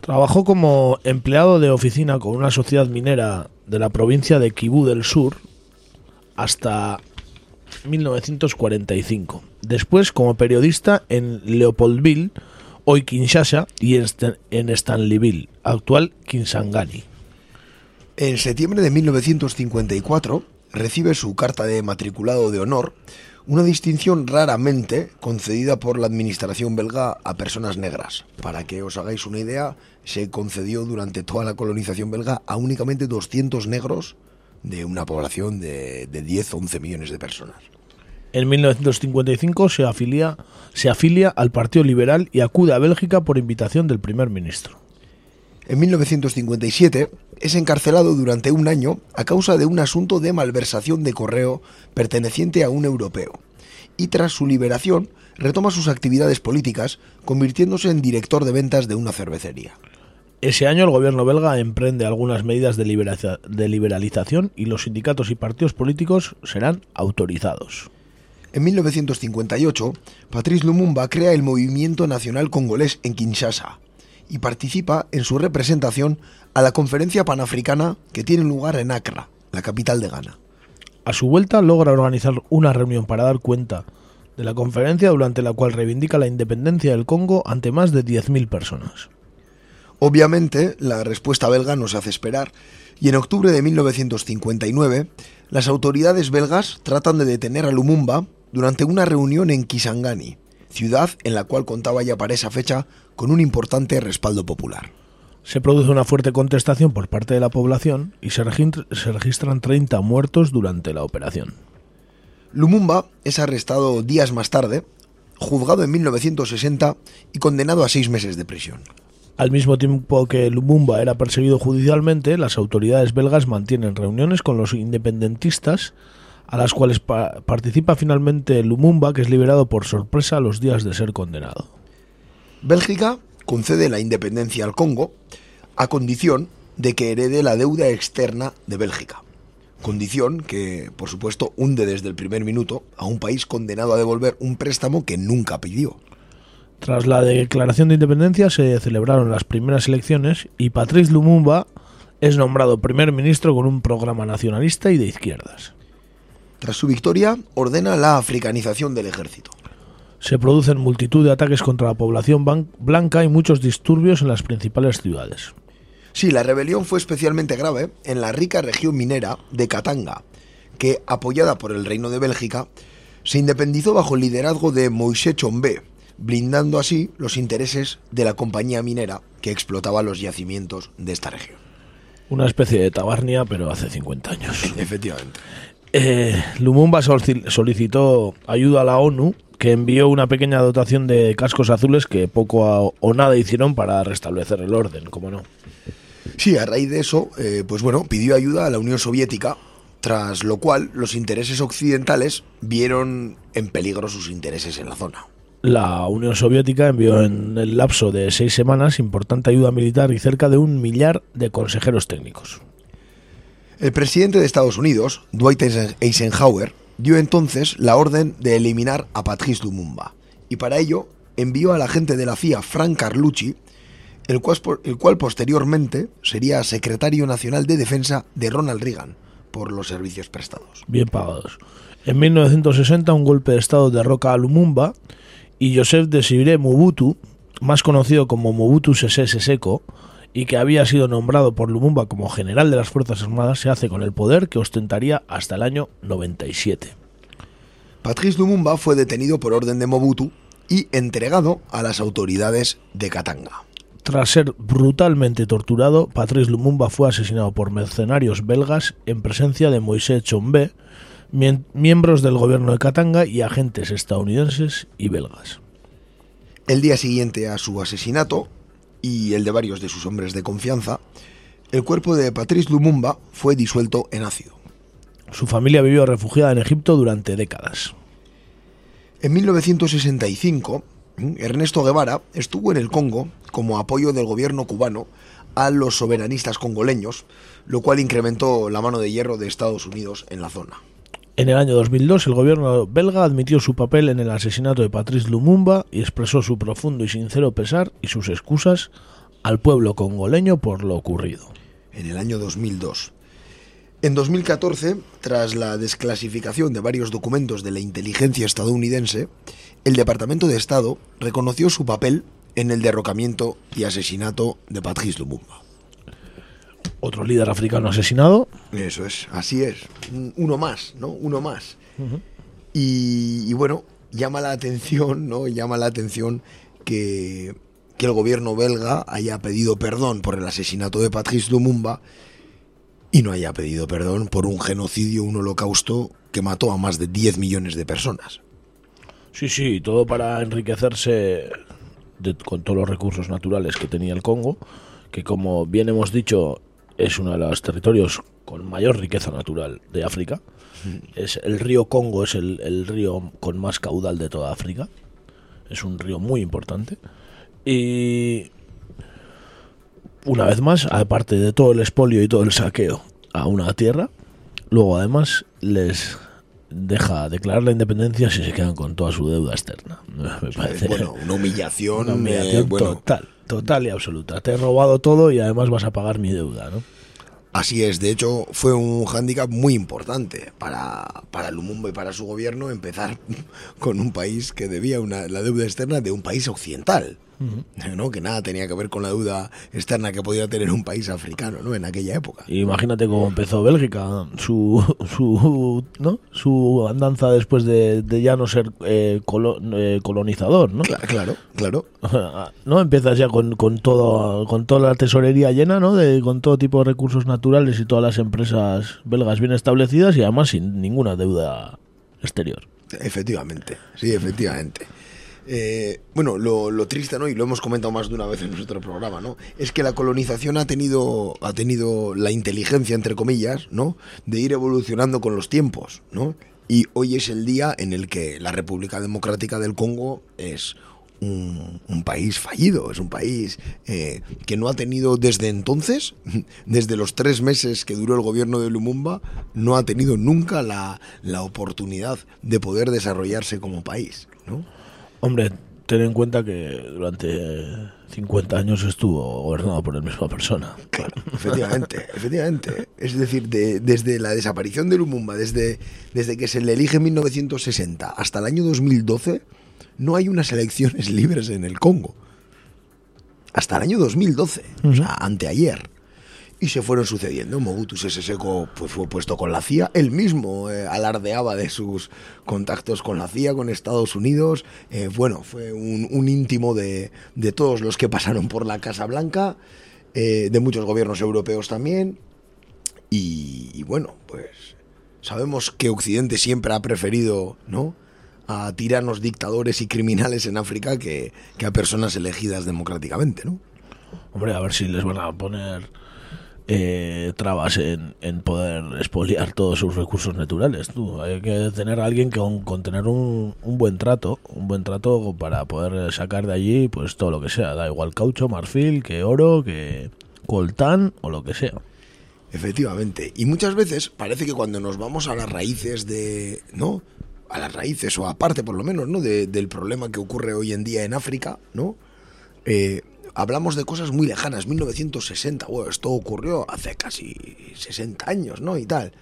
Trabajó como empleado de oficina con una sociedad minera de la provincia de Kibú del Sur hasta 1945. Después como periodista en Leopoldville, hoy Kinshasa, y en Stan- en Stanleyville, actual Kinsangani. En septiembre de 1954 recibe su carta de matriculado de honor, una distinción raramente concedida por la administración belga a personas negras. Para que os hagáis una idea, se concedió durante toda la colonización belga a únicamente 200 negros de una población de, de 10-11 millones de personas. En 1955 se afilia, se afilia al Partido Liberal y acude a Bélgica por invitación del primer ministro. En 1957 es encarcelado durante un año a causa de un asunto de malversación de correo perteneciente a un europeo. Y tras su liberación retoma sus actividades políticas, convirtiéndose en director de ventas de una cervecería. Ese año el gobierno belga emprende algunas medidas de, liberalización y los sindicatos y partidos políticos serán autorizados. En 1958, Patrice Lumumba crea el Movimiento Nacional Congolés en Kinshasa y participa en su representación a la Conferencia Panafricana que tiene lugar en Accra, la capital de Ghana. A su vuelta logra organizar una reunión para dar cuenta de la conferencia durante la cual reivindica la independencia del Congo ante más de 10.000 personas. Obviamente, la respuesta belga no se hace esperar, y en octubre de 1959, las autoridades belgas tratan de detener a Lumumba durante una reunión en Kisangani, ciudad en la cual contaba ya para esa fecha con un importante respaldo popular. Se produce una fuerte contestación por parte de la población y se, registr- se registran 30 muertos durante la operación. Lumumba es arrestado días más tarde, juzgado en 1960 y condenado a seis meses de prisión. Al mismo tiempo que Lumumba era perseguido judicialmente, las autoridades belgas mantienen reuniones con los independentistas, a las cuales pa- participa finalmente Lumumba, que es liberado por sorpresa a los días de ser condenado. Bélgica concede la independencia al Congo a condición de que herede la deuda externa de Bélgica. Condición que, por supuesto, hunde desde el primer minuto a un país condenado a devolver un préstamo que nunca pidió. Tras la declaración de independencia se celebraron las primeras elecciones y Patrice Lumumba es nombrado primer ministro con un programa nacionalista y de izquierdas. Tras su victoria, ordena la africanización del ejército. Se producen multitud de ataques contra la población blanca y muchos disturbios en las principales ciudades. Sí, la rebelión fue especialmente grave en la rica región minera de Katanga, que, apoyada por el Reino de Bélgica, se independizó bajo el liderazgo de Moisés Chombe, blindando así los intereses de la compañía minera que explotaba los yacimientos de esta región. Una especie de tabarnia, pero hace 50 años. [LAUGHS] Efectivamente. Eh, Lumumba solici- solicitó ayuda a la ONU, que envió una pequeña dotación de cascos azules que poco a- o nada hicieron para restablecer el orden, como no. Sí, a raíz de eso, eh, pues bueno, pidió ayuda a la Unión Soviética, tras lo cual los intereses occidentales vieron en peligro sus intereses en la zona. La Unión Soviética envió en el lapso de seis semanas importante ayuda militar y cerca de un millar de consejeros técnicos. El presidente de Estados Unidos, Dwight Eisen- Eisenhower, dio entonces la orden de eliminar a Patrice Lumumba, y para ello envió al agente de la CIA, Frank Carlucci, el cual, el cual posteriormente sería secretario nacional de defensa de Ronald Reagan por los servicios prestados. bien pagados. En 1960 un golpe de estado derroca a Lumumba y Joseph Desiré Mobutu, más conocido como Mobutu Sese Seseko, y que había sido nombrado por Lumumba como general de las Fuerzas Armadas, se hace con el poder que ostentaría hasta el año 97. Patrice Lumumba fue detenido por orden de Mobutu y entregado a las autoridades de Katanga. Tras ser brutalmente torturado, Patrice Lumumba fue asesinado por mercenarios belgas en presencia de Moisés Chombe, miembros del gobierno de Katanga y agentes estadounidenses y belgas. El día siguiente a su asesinato y el de varios de sus hombres de confianza, el cuerpo de Patrice Lumumba fue disuelto en ácido. Su familia vivió refugiada en Egipto durante décadas. En 1965, ¿m? Ernesto Guevara estuvo en el Congo como apoyo del gobierno cubano a los soberanistas congoleños, lo cual incrementó la mano de hierro de Estados Unidos en la zona. En el año 2002, el gobierno belga admitió su papel en el asesinato de Patrice Lumumba y expresó su profundo y sincero pesar y sus excusas al pueblo congoleño por lo ocurrido. en el año 2002. En 2014, tras la desclasificación de varios documentos de la inteligencia estadounidense, el Departamento de Estado reconoció su papel en el derrocamiento y asesinato de Patrice Lumumba. Otro líder africano asesinado. Eso es, así es. Un- Uno más, ¿no? Uno más. y, y bueno, llama la atención, ¿no? Llama la atención que, que el gobierno belga haya pedido perdón por el asesinato de Patrice Lumumba y no haya pedido perdón por un genocidio, un holocausto que mató a más de 10 millones de personas. Sí, sí, todo para enriquecerse de- con todos los recursos naturales que tenía el Congo, que como bien hemos dicho es uno de los territorios con mayor riqueza natural de África. Es el río Congo es el, el río con más caudal de toda África. Es un río muy importante. Y una vez más, aparte de todo el expolio y todo el saqueo a una tierra, luego además les deja declarar la independencia si se quedan con toda su deuda externa. [LAUGHS] Me parece Bueno, una humillación, una humillación eh, bueno, total, total y absoluta. Te he robado todo y además vas a pagar mi deuda, ¿no? Así es, de hecho fue un hándicap muy importante para, para Lumumba y para su gobierno empezar [LAUGHS] con un país que debía una, la deuda externa de un país occidental. ¿No? que nada tenía que ver con la deuda externa que podía tener un país africano ¿no? en aquella época. Imagínate cómo empezó Bélgica, su, su, ¿no? su andanza después de, de ya no ser eh, colo- eh, colonizador, ¿no? Claro, claro, claro. [LAUGHS] ¿no? Empiezas ya con, con, todo, con toda la tesorería llena, ¿no? De, con todo tipo de recursos naturales y todas las empresas belgas bien establecidas y además sin ninguna deuda exterior. Efectivamente, sí, efectivamente. Eh, bueno, lo, triste, ¿no? Y lo hemos comentado más de una vez en nuestro programa, ¿no? Es que la colonización ha tenido, ha tenido la inteligencia, entre comillas, ¿no? De ir evolucionando con los tiempos, ¿no? Y hoy es el día en el que la República Democrática del Congo es un, un país fallido, es un país eh, que no ha tenido desde entonces, [LAUGHS] desde los tres meses que duró el gobierno de Lumumba, no ha tenido nunca la, la oportunidad de poder desarrollarse como país, ¿no? Hombre, ten en cuenta que durante 50 años estuvo gobernado por la misma persona. Claro, efectivamente, efectivamente. Es decir, de- desde la desaparición de Lumumba, desde, desde que se le elige en 1960 hasta el año 2012, no hay unas elecciones [LAUGHS] libres en el Congo. Hasta el año 2012, o sea, anteayer. Y se fueron sucediendo. Mobutu Sese Seko pues, fue puesto con la CIA. Él mismo eh, alardeaba de sus contactos con la CIA, con Estados Unidos. Eh, bueno, fue un, íntimo de, de todos los que pasaron por la Casa Blanca, eh, de muchos gobiernos europeos también. Y, y bueno, pues sabemos que Occidente siempre ha preferido, ¿no? A tiranos, dictadores y criminales en África que, que a personas elegidas democráticamente, ¿no? Hombre, a ver si les van a poner eh, trabas en, en poder expoliar todos sus recursos naturales. Tú, hay que tener a alguien que con, tener un, un buen trato, un buen trato para poder sacar de allí pues todo lo que sea. Da igual caucho, marfil, que oro, que coltán o lo que sea. Efectivamente. Y muchas veces parece que cuando nos vamos a las raíces de. ¿No? A las raíces, o aparte por lo menos, ¿no? De- del problema que ocurre hoy en día en África, ¿no? Eh, hablamos de cosas muy lejanas, 1960, bueno, esto ocurrió hace casi 60 años, ¿no? Y tal.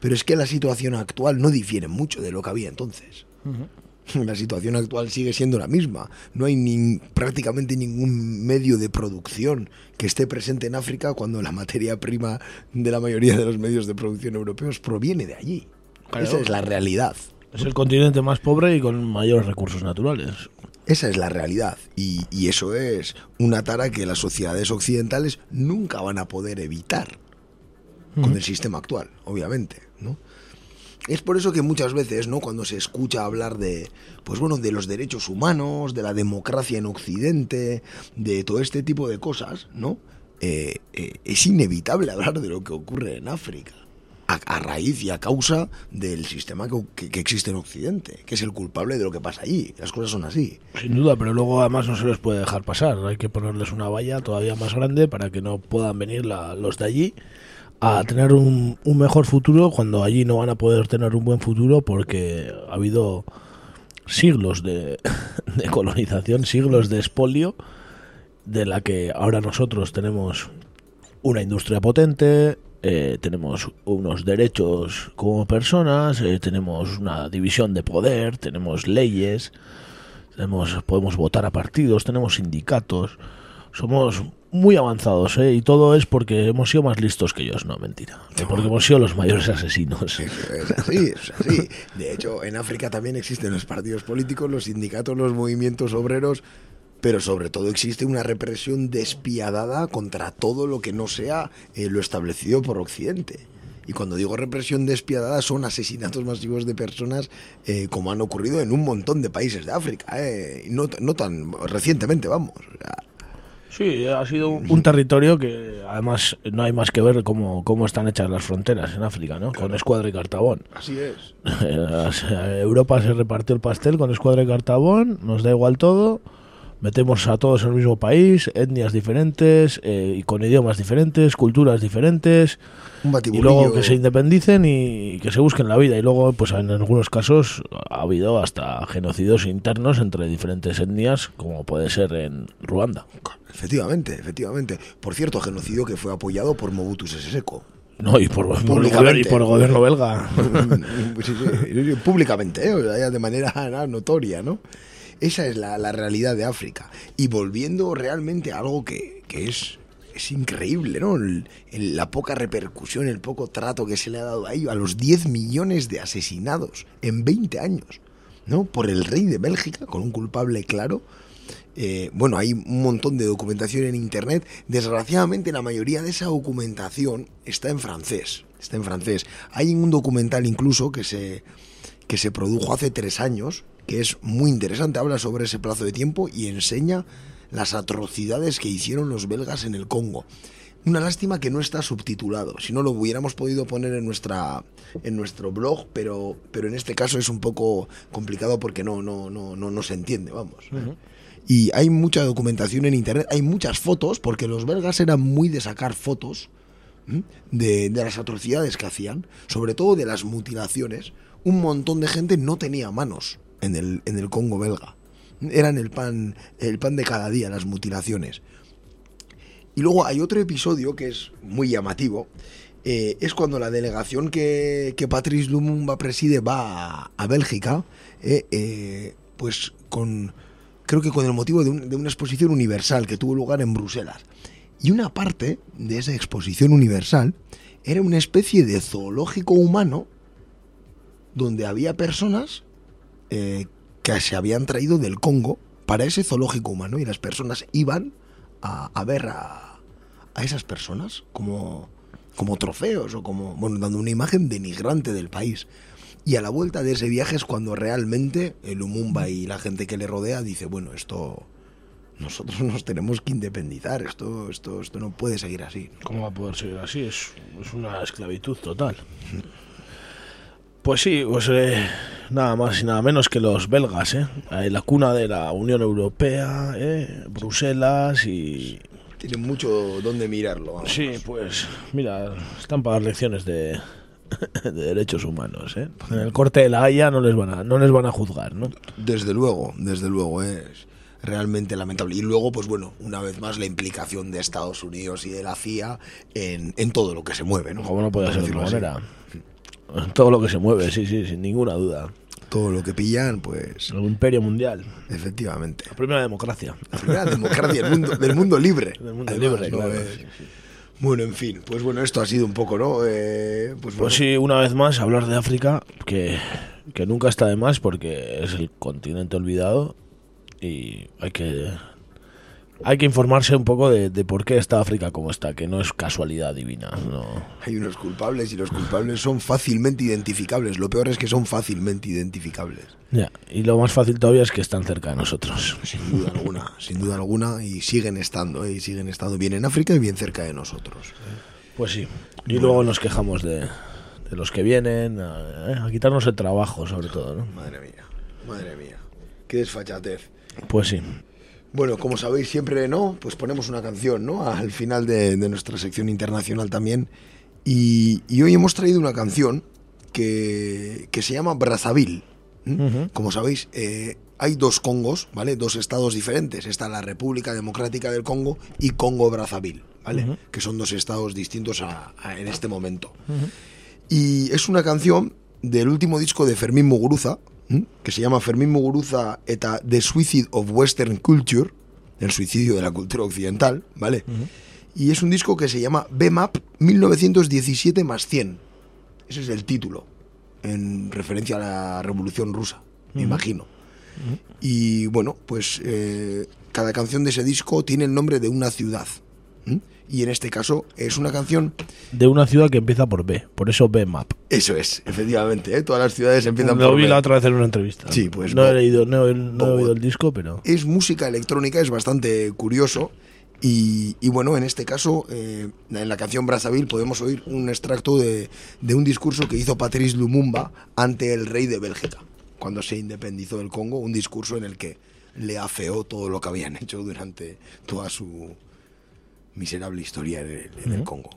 Pero es que la situación actual no difiere mucho de lo que había entonces. [LAUGHS] La situación actual sigue siendo la misma. No hay ni, prácticamente ningún medio de producción que esté presente en África cuando la materia prima de la mayoría de los medios de producción europeos proviene de allí. Claro. Esa es la realidad. Es el continente más pobre y con mayores recursos naturales. Esa es la realidad. Y, y eso es una tara que las sociedades occidentales nunca van a poder evitar con el sistema actual, obviamente, ¿no? Es por eso que muchas veces, ¿no? Cuando se escucha hablar de, pues bueno, de los derechos humanos, de la democracia en Occidente, de todo este tipo de cosas, ¿no? Eh, eh, es inevitable hablar de lo que ocurre en África. A, raíz y a causa del sistema que, que- existe en Occidente, que es el culpable de lo que pasa allí. Las cosas son así. Sin duda, pero luego además no se les puede dejar pasar. Hay que ponerles una valla todavía más grande para que no puedan venir la- los de allí a tener un, un mejor futuro cuando allí no van a poder tener un buen futuro porque ha habido siglos de, [LAUGHS] de colonización, siglos de expolio, de la que ahora nosotros tenemos una industria potente, eh, tenemos unos derechos como personas, eh, tenemos una división de poder, tenemos leyes, tenemos, podemos votar a partidos, tenemos sindicatos, somos muy avanzados, ¿eh? y todo es porque hemos sido más listos que ellos, no, mentira, que porque hemos sido los mayores asesinos. Es así, es así. De hecho, en África también existen los partidos políticos, los sindicatos, los movimientos obreros, pero sobre todo existe una represión despiadada contra todo lo que no sea eh, lo establecido por Occidente. Y cuando digo represión despiadada son asesinatos masivos de personas eh, como han ocurrido en un montón de países de África. eh, no, no tan recientemente, vamos. O sea, Sí, ha sido un, un territorio que además no hay más que ver cómo, cómo están hechas las fronteras en África, ¿no? Con Escuadra y Cartabón. así es. [LAUGHS] Europa se repartió el pastel con Escuadra y Cartabón, nos da igual todo, metemos a todos en el mismo país, etnias diferentes, eh, y con idiomas diferentes, culturas diferentes, Un y luego que se independicen y que se busquen la vida. Y luego, pues en algunos casos ha habido hasta genocidios internos entre diferentes etnias, como puede ser en Ruanda. Efectivamente, efectivamente. Por cierto, genocidio que fue apoyado por Mobutu Sese Seko. No, y por, por el gobierno, y por el gobierno belga. [LAUGHS] Sí, sí, públicamente, ¿eh? O sea, ya de manera ¿no? [LAUGHS] notoria, ¿no? Esa es la, realidad de África. Y volviendo realmente a algo que, que es, es increíble, ¿no? La poca repercusión, el poco trato que se le ha dado a ello, a los 10 millones de asesinados en 20 años, ¿no? Por el rey de Bélgica, con un culpable claro. Eh, bueno, hay un montón de documentación en internet. Desgraciadamente, la mayoría de esa documentación está en francés. Está en francés. Hay un documental incluso que se, que se produjo hace tres años, que es muy interesante. Habla sobre ese plazo de tiempo y enseña las atrocidades que hicieron los belgas en el Congo. Una lástima que no está subtitulado. Si no lo hubiéramos podido poner en nuestra en nuestro blog, pero pero en este caso es un poco complicado porque no no no no, no se entiende, vamos. Y hay mucha documentación en internet, hay muchas fotos porque los belgas eran muy de sacar fotos de, de las atrocidades que hacían, sobre todo de las mutilaciones. Un montón de gente no tenía manos en el en el Congo belga. Eran el pan el pan de cada día las mutilaciones. Y luego hay otro episodio que es muy llamativo. eh, es cuando la delegación que, que Patrice Lumumba preside va a, Bélgica, eh, eh, pues con, creo que con el motivo de una exposición universal que tuvo lugar en Bruselas. Y una parte de esa exposición universal era una especie de zoológico humano donde había personas eh, que se habían traído del Congo para ese zoológico humano y las personas iban a, a ver a, a esas personas como, como trofeos o como, bueno, dando una imagen denigrante del país. Y a la vuelta de ese viaje es cuando realmente el Lumumba y la gente que le rodea dice, bueno, esto nosotros [LAUGHS] nos tenemos que independizar, esto, esto, esto no puede seguir así. ¿Cómo va a poder seguir así? Es, es una esclavitud total. Pues sí, pues eh, nada más y nada menos que los belgas, ¿eh? Eh, La cuna de la Unión Europea, ¿eh? Bruselas y... Tiene mucho donde mirarlo. vamos. Sí, pues mira, están para dar lecciones de, [LAUGHS] de derechos humanos, ¿eh? En el corte de la Haya no les van a, no les van a juzgar, ¿no? Desde luego, desde luego, es realmente lamentable. Y luego, pues bueno, una vez más la implicación de Estados Unidos y de la CIA en, en todo lo que se mueve, ¿no? Como no puede ser de otra así. [LAUGHS] Todo lo que se mueve, sí, sí, sin ninguna duda. Todo lo que pillan, pues El imperio mundial. efectivamente. La primera democracia. La primera democracia del mundo, del mundo libre. [LAUGHS] Del mundo Además, libre, claro, Eh, sí, sí. Bueno, en fin, pues bueno, esto ha sido un poco, ¿no? Eh, pues, bueno, Pues sí, una vez más, hablar de África, que, que nunca está de más porque es el continente olvidado y hay que hay que informarse un poco de, de por qué está África como está, que no es casualidad divina. No. hay unos culpables y los culpables son fácilmente identificables. Lo peor es que son fácilmente identificables. Ya, Y lo más fácil todavía es que están cerca de nosotros. Sin duda alguna, sin duda alguna, y siguen estando, ¿eh? y siguen estando bien en África y bien cerca de nosotros. Pues sí. Y luego nos quejamos de, de los que vienen a, eh, a quitarnos el trabajo, sobre todo. ¿no? Madre mía, madre mía, qué desfachatez. Pues sí. Bueno, como sabéis siempre, ¿no? Pues ponemos una canción, ¿no? Al final de, de nuestra sección internacional también. Y, y hoy hemos traído una canción que, que se llama Brazzaville. Como sabéis, eh, hay dos Congos, ¿vale? Dos estados diferentes. Está la República Democrática del Congo y Congo-Brazzaville, ¿vale? Que son dos estados distintos a- a- en este momento. Y es una canción del último disco de Fermín Muguruza. Que se llama Fermín Muguruza eta The Suicide of Western Culture, el suicidio de la cultura occidental, ¿vale? Y es un disco que se llama BMAP 1917 más 100. Ese es el título, en referencia a la Revolución Rusa, me imagino. Y bueno, pues eh, cada canción de ese disco tiene el nombre de una ciudad. Y en este caso es una canción De una ciudad que empieza por B, por eso B-Map. eso es, efectivamente, ¿eh? todas las ciudades empiezan Lo por vi B. la otra vez en una entrevista. Sí, pues no Bo- he leído, no, no he oído el disco, pero Es música electrónica, es bastante curioso. Y, y bueno, en este caso, eh, en la canción Brazzaville podemos oír un extracto de, de un discurso que hizo Patrice Lumumba ante el rey de Bélgica, cuando se independizó del Congo, un discurso en el que le afeó todo lo que habían [LAUGHS] hecho durante toda su miserable historia en el, en el Congo.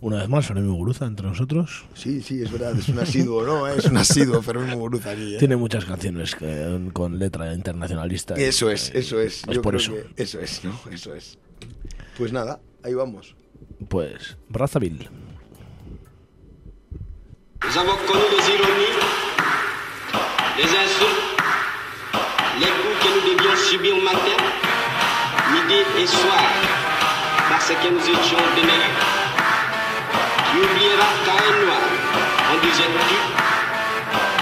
Una vez más, Fermín Muguruza entre nosotros. Sí, sí, es verdad, es un asiduo, ¿no? Es un asiduo Fermín Muguruza aquí, ¿eh? Tiene muchas canciones que- con letra internacionalista. Eso es, eso es. Es Yo por creo eso. que Eso es, ¿no? Eso es. Pues nada, ahí vamos. Pues, Brazzaville. Nous avons connu les ironies, les insultes, les coups que nous devions subir matin, midi et soir, parce que nous étions démérés. Tu oublieras qu'à un noir, on disait tu,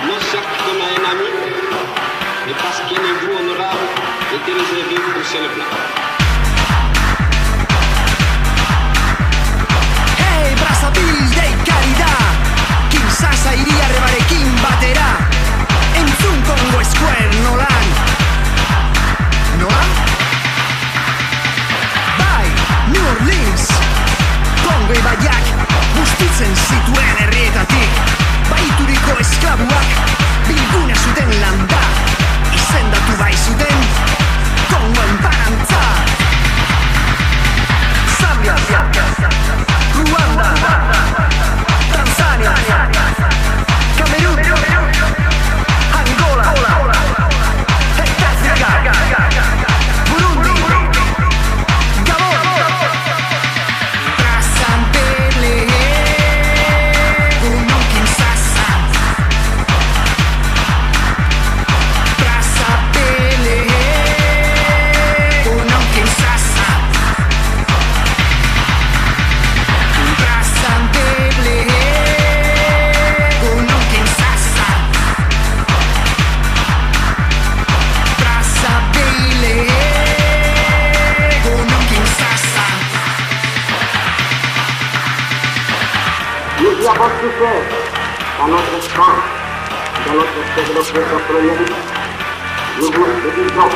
non certes à un ami, mais parce qu'un égout honorable était réservé pour seul blanc. Hey, Brazzaville deikari da Kinshasa iriarrebarekin batera Entzun Congo Square nolan Nolan? New Orleans Congo ibaiak bustitzen zituen herrietatik. Baituriko esklabuak bilgune zuten landa Izendatu bai zuten Congo enparantza Zambia Ruanda, Tanzania, Camerún, Angola, vous le disons,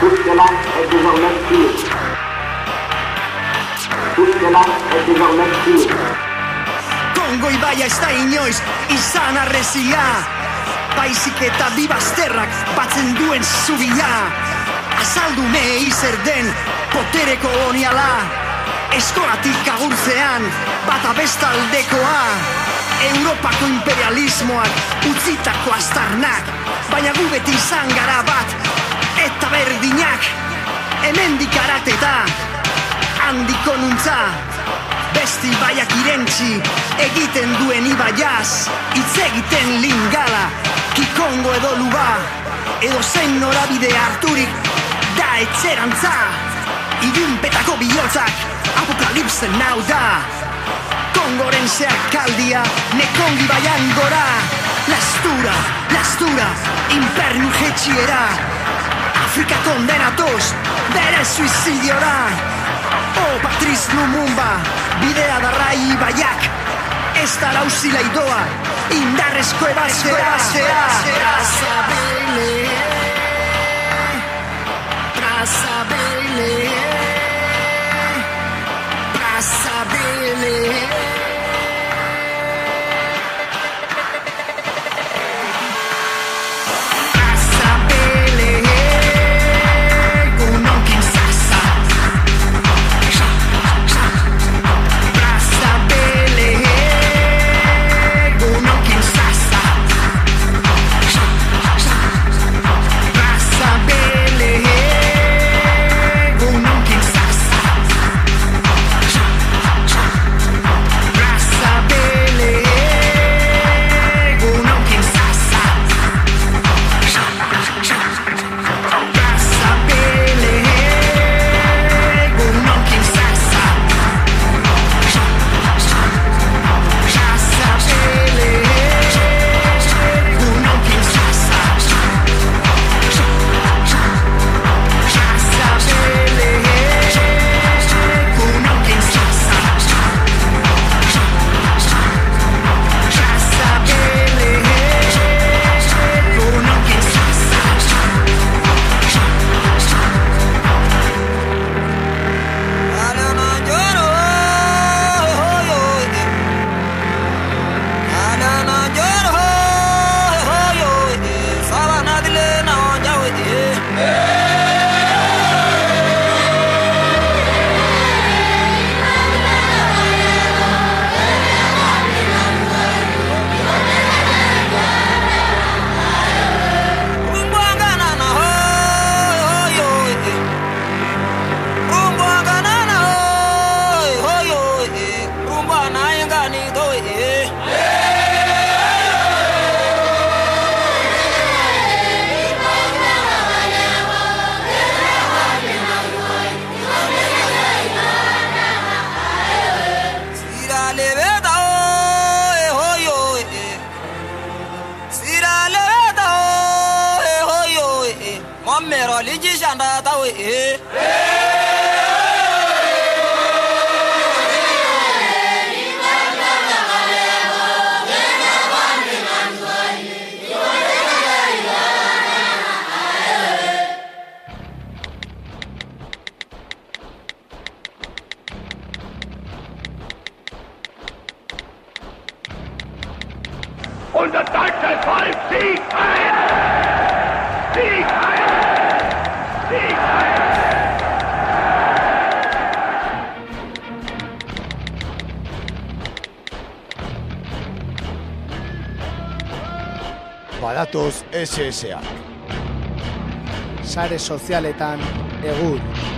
tout cela est désormais fini. Tout cela est désormais fini. Kongo ibaia ez da inoiz izan arrezia Baizik eta bi bazterrak batzen duen zubia Azaldu me zer den potere koloniala Eskolatik agurtzean bata bestaldekoa Europako imperialismoak utzitako aztarnak Baina gu beti izan gara bat eta berdinak Hemendik arateta handiko nuntza Besti baiak irentzi egiten duen ibaiaz Hitz egiten lingala, kikongo edo luba Edo zein norabide harturik da etxerantza. Ilunpetako bihotzak apokalipsen nau da Kongoren zeharkaldia nekongi baian gora. Lastura, lastura, inpernu jetxiera Afrika kondenatuz bere suizidiora Oh, Patriz Lumumba, bidea darrai baiak Ez da lauzila idoa, indarrezko ebaztea Brazzaville mero liji shanda tawe eh Badatoz SSA. Sare sozialetan egur.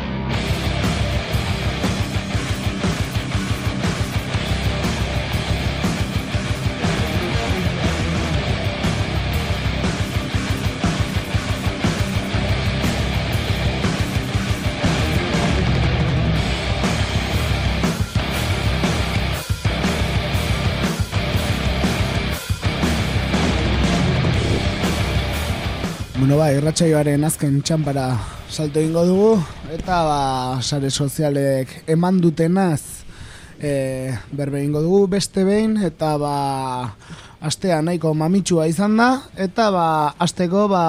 Bueno, ba, irratsaioaren azken txampara salto ingo dugu, eta ba, sare sozialek eman dutenaz e, berbe ingo dugu beste behin, eta ba, astea nahiko mamitsua izan da, eta ba, asteko ba,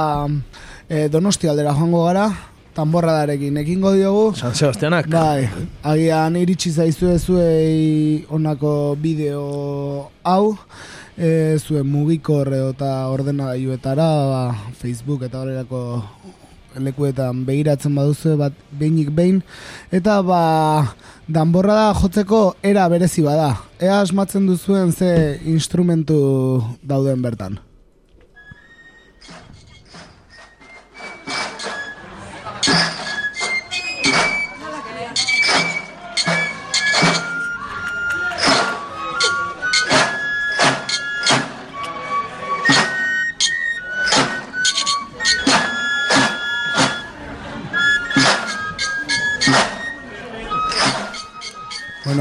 e, donosti aldera joango gara, tanborradarekin ekingo diogu. San Sebastianak. Bai, agian iritsi zaizu zuei onako bideo hau, e, zuen mugikor eta ordenagailuetara, ba, Facebook eta horrelako lekuetan begiratzen baduzu bat behinik behin eta ba danborra da jotzeko era berezi bada. Ea asmatzen duzuen ze instrumentu dauden bertan.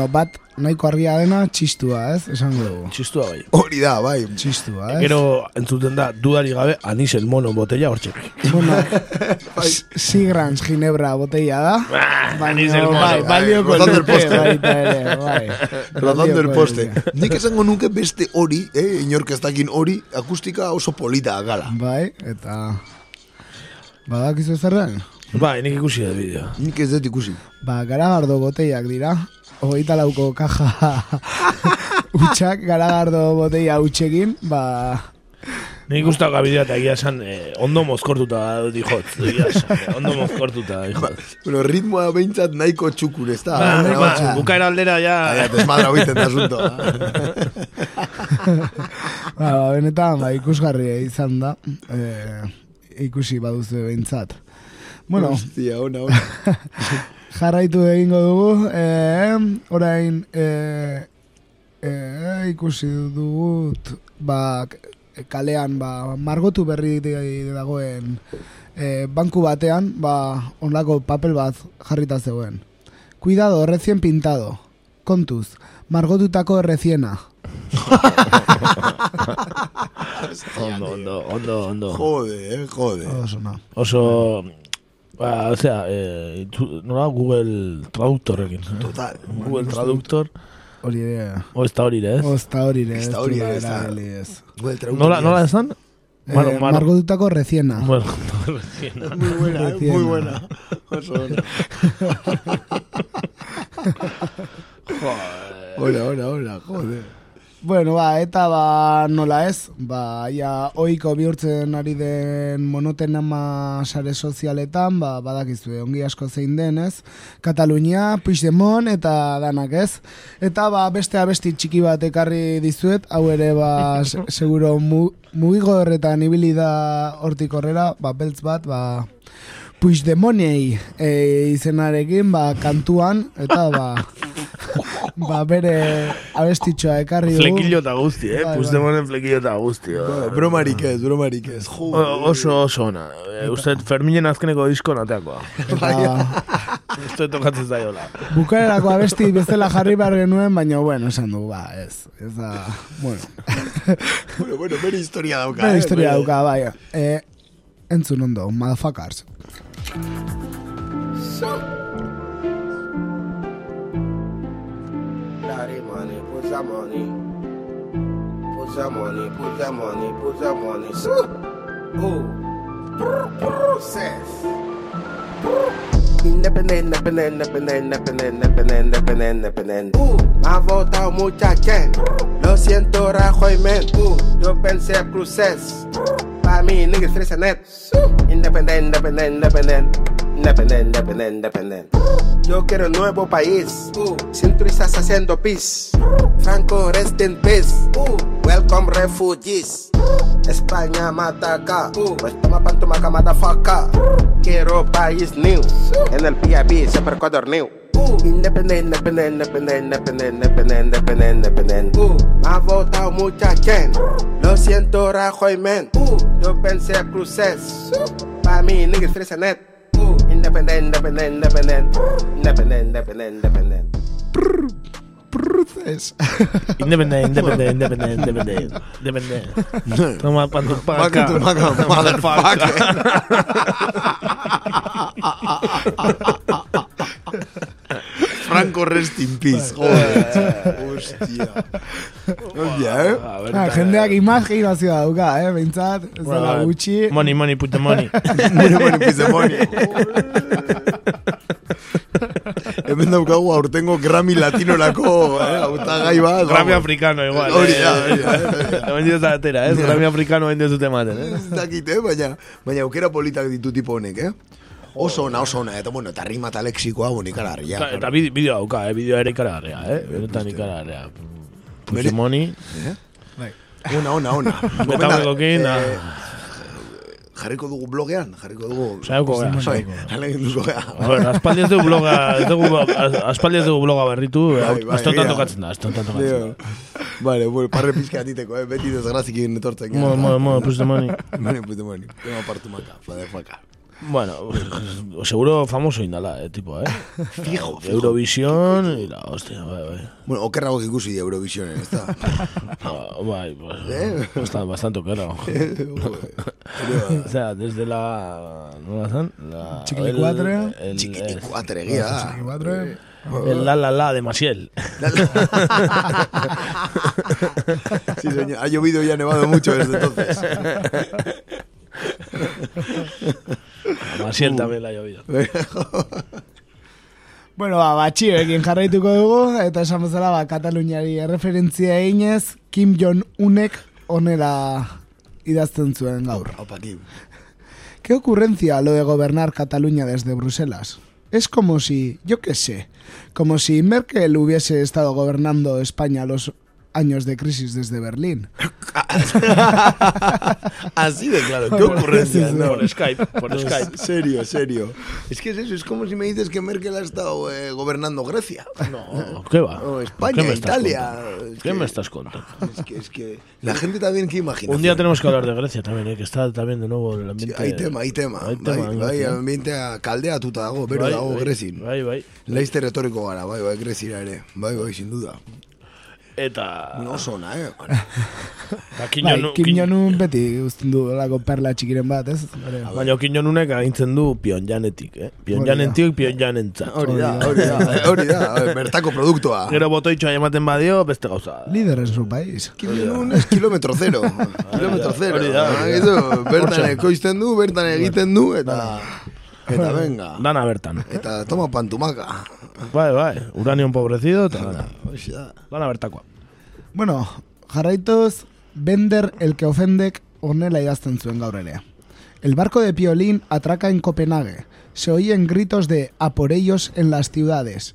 Bueno, bat nahiko argia dena txistua, ez? Esango dugu. Txistua bai. Hori da, bai. Txistua, ez? Gero entzuten da, dudari gabe, anis el mono botella hortxe. Bueno, [LAUGHS] Sigrans Ginebra botella da. anis el mono. bai, balioko Rozando el poste. baita ere, bai. Rodando el poste. Nik esango nuke beste hori, eh, inork ez dakin hori, akustika oso polita gala. Bai, eta... Badakizu zer den? Bai, nik ikusi da bideo. Nik ez dut ikusi. Ba, garagardo boteiak dira. Hogeita lauko kaja [LAUGHS] utxak, garagardo boteia utxekin, ba... Nik ustako bidea eta egia esan, eh, ondo mozkortuta dijot. Egia esan, eh, ondo mozkortuta dijot. Bueno, ritmoa behintzat nahiko txukur, ez da? Ba, ba, bukaera aldera ja... Aia, desmadra biten da asunto. [LAUGHS] Ba, ba, benetan, ba, ikusgarria izan da. E, ikusi baduzu behintzat. Bueno, Hostia, ona, ona. [LAUGHS] jarraitu egingo dugu. E, orain, e, e, ikusi dugut, ba, kalean, ba, margotu berri dagoen e, banku batean, ba, onlako papel bat jarrita zegoen. Cuidado, recién pintado. Kontuz, margotutako reciena. [LAUGHS] Ondo, ondo, ondo, ondo. Jode, eh, jode. Oso na. Oso... Ba, o sea, eh, tu- nola Google Traductorrekin. eh? Total. Google Traductor. Hori ere. O ez da hori ere, ez? Ozta hori ere. Ez da hori ere, ez da. erabili ez. Google Traductor, Nola, nola esan? Eh, Mar- mar- margotutako reciena. Bueno, recién. [LAUGHS] Muy buena, eh, muy ¿no? buena. Oso [LAUGHS] ona. Hola, hola, hola, joder. Bueno, ba, eta ba, nola ez, ba, ja, oiko bihurtzen ari den monotenama sare sozialetan, ba, badakizue, ongi asko zein den, ez? Katalunia, Puigdemont eta danak, ez? Eta, ba, beste abesti txiki bat ekarri dizuet, hau ere, ba, [LAUGHS] se- seguro, mu, mugigo horretan ibili da hortik horrera, ba, beltz bat, ba, Puigdemonei e, izenarekin, ba, kantuan, eta, ba, [LAUGHS] [LAUGHS] ba, bere abestitxoa ekarri dugu. Flekillo eta guzti, eh? Bai, Puigdemonen flekillo eta guzti. Bueno, bromarik ez, bromarik ez. O- Joder. oso oso ona. E, uste Ferminen azkeneko disko nateakoa. Eta, [LAUGHS] uste tokatzen zaiola. bukaerako abesti bezala jarri behar genuen, baina, bueno, esan du, ba, ez. Ez da, bueno. [LAUGHS] Bueno, bueno, bere historia dauka. Bere eh, historia bere- dauka, bai. Eh, entzun ondo, motherfuckers. Daddy money, put some money. Put some money, put some money, put some money. Oh. Me ha votado mucha gente. Lo siento, Rajoy, men. Yo pensé process. Pa' mí, niggas fresa net. Independent, independent, independent. Independent, independent, independent. Yo quiero un nuevo país. Siento estás haciendo peace. Franco, rest in peace. Welcome refugees. España mata acá. Pues toma pantumaca, motherfucker. Quiero país new. En el PIB siempre Ecuador new. Independent, independent, independent, independent, independent, independent, independent. Ha votado mucha gente. Lo siento, Rajoy, men. Yo pensé process. Pa' mí, niggas nipping in, nipping in, nipping in, nipping in, nipping in, nipping in. Bruces. Independent, independent, independent, independent, independent. Tama pa ng paka. Welcome to Maga, motherfucker. Franco rest in peace. Joder. Hostia. Hostia, eh? Ah, jendeak imaginazioa dauka, eh, behintzat, ez dela Bai. gutxi. Money, money, put the money. [LAUGHS] Money, money, piece of money. Hemen daukagu aurtengo Grammy Latinorako eh, hautagai bat. Grammy africano, igual. Hori da, hori da, hori. Hemen dioz atera, ez? Grammy africano hemen dioz ematen, eh? Ez dakit, eh? baina, baina aukera politak ditu tipo honek, eh? Oso ona, oso ona, eta bueno, eta rima eta lexikoa, bueno, ikaragarria. Eta, eta bide- bideo dauka, eh? Bideo ere ikaragarria, eh? Benetan ikaragarria. Put the money. Ona, ona, ona. [LAUGHS] Betaurrekokin, ah. jarriko dugu blogean, jarriko dugu... Saioko gara, Bai, saioko. alegin duzu gara. Aspaldi ez dugu bloga, ez dugu, aspaldi ez dugu bloga berritu, Bai, bai, astontan egia. tokatzen da, astontan tokatzen da. Vale, bueno, parre pizka atiteko, eh? Beti desgrazikin etortzen. Mo, mo, mo, money. [LAUGHS] Money, put the money. Tema partu maka, motherfucker. Bueno, [LAUGHS] seguro famoso indala, eh, tipo, eh? [LAUGHS] Fijo, fijo. Eurovisión y la hostia, bai, bai. Bueno, okerrago ikusi Eurovisionen, ez da? [LAUGHS] Ah, bai, pues, Eh? bastante, bastante okerrago. o sea, desde la... ¿No la? La, Chiquilicuatre. el- el- Chiquilicuatre, egia da. Chiquilicuatre. El la la la de Masiel. Sí, señor. Ha llovido y ha nevado mucho desde entonces. Masiel también la ha llovido. [LAUGHS] Bueno, ba, batxioekin jarraituko dugu, eta esan bezala, ba, Kataluniari referentzia eginez, Kim Jong-unek onera idazten zuen gaur. Opa, Kim. ¿Qué ocurrencia lo de gobernar Cataluña desde Bruselas? Es como si, yo qué sé, como si Merkel hubiese estado gobernando España los años de crisis desde Berlín. [LAUGHS] Así de claro, qué ocurrencia, ¿no? Por Skype, por No, Skype. Serio, serio. Es que es eso, es como si me dices que Merkel ha estado eh, gobernando Grecia. No, [LAUGHS] ¿qué va? O ¿Qué España, estás Italia. Es ¿Qué que- me estás contando? Es que, es que la gente también que imagina. Un día tenemos que hablar de Grecia también, ¿eh? que está también de nuevo el ambiente. Hay tema, hay tema. Hay tema, bai, bai, Grecia. ambientea kaldeatuta dago, bero dago Grezin. Bai, bai. Laizte retoriko gara, bai, bai, Grezira ere. Bai, bai, sin duda. Eta... No sona, eh? Eta Kim [LAUGHS] Bai, Jong-un- Kim Kim- Jong-un beti uzten du lako perla txikiren bat, ez? Baina Kim Jong-unek agintzen du Pyongyanetik, eh? Pyongyanetik, Pyongyanentzat. Hori da, hori da, hori da, eh, bertako produktua. Gero botoitxoa ematen badio, beste gauza. Líder en su país. Kim Jong-un es kilometro zero. [LAUGHS] kilometro zero. hori da, hori da. Bertan ekoizten du, bertan egiten du, eta... Eta venga. Dana bertan. Eta toma pantumaka. Bai, bai. Uranio empobrecido, eta dana. Da. Dana bertakoa. Bueno, jarraituz, Bender el que ofendek honela idazten zuen gaur ere. El barco de Piolín atraca en Copenhague. Se oyen gritos de a por ellos en las ciudades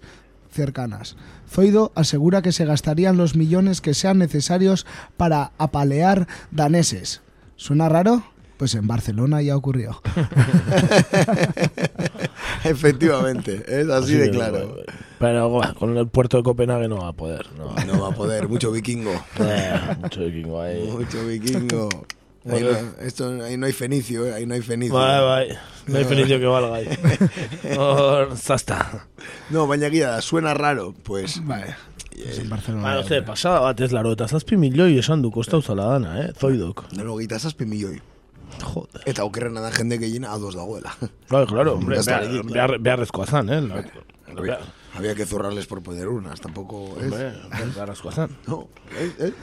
cercanas. Zoido asegura que se gastarían los millones que sean necesarios para apalear daneses. ¿Suena raro? Pues en Barcelona ya ocurrió. [LAUGHS] Efectivamente, es así de claro. Pero bueno, con el puerto de Copenhague no va a poder. No, No va a poder, mucho vikingo. Eh, mucho vikingo ahí. Mucho vikingo. [LAUGHS] Ahí no, esto, ahí no hay fenicio, eh, ahí no hay fenicio. No hay fenicio que valga ahí. [LAUGHS] Hor, zazta. No, baina da, suena raro, pues... Vale. Pues en Barcelona. Ba, no sé, pasada bat ez laro, eta zazpi milioi esan du kostauzala dana, eh? Zoidok. Nero geita zazpi milioi. Joder. Eta okerrena da jende gehiena ados dagoela. Claro, claro, hombre, behar, behar, beharrezkoa zan, eh? La- Había, había que zurrarles por poder unas, tampoco es. Hombre, beharrezkoa zan. No, ¿eh? ¿eh?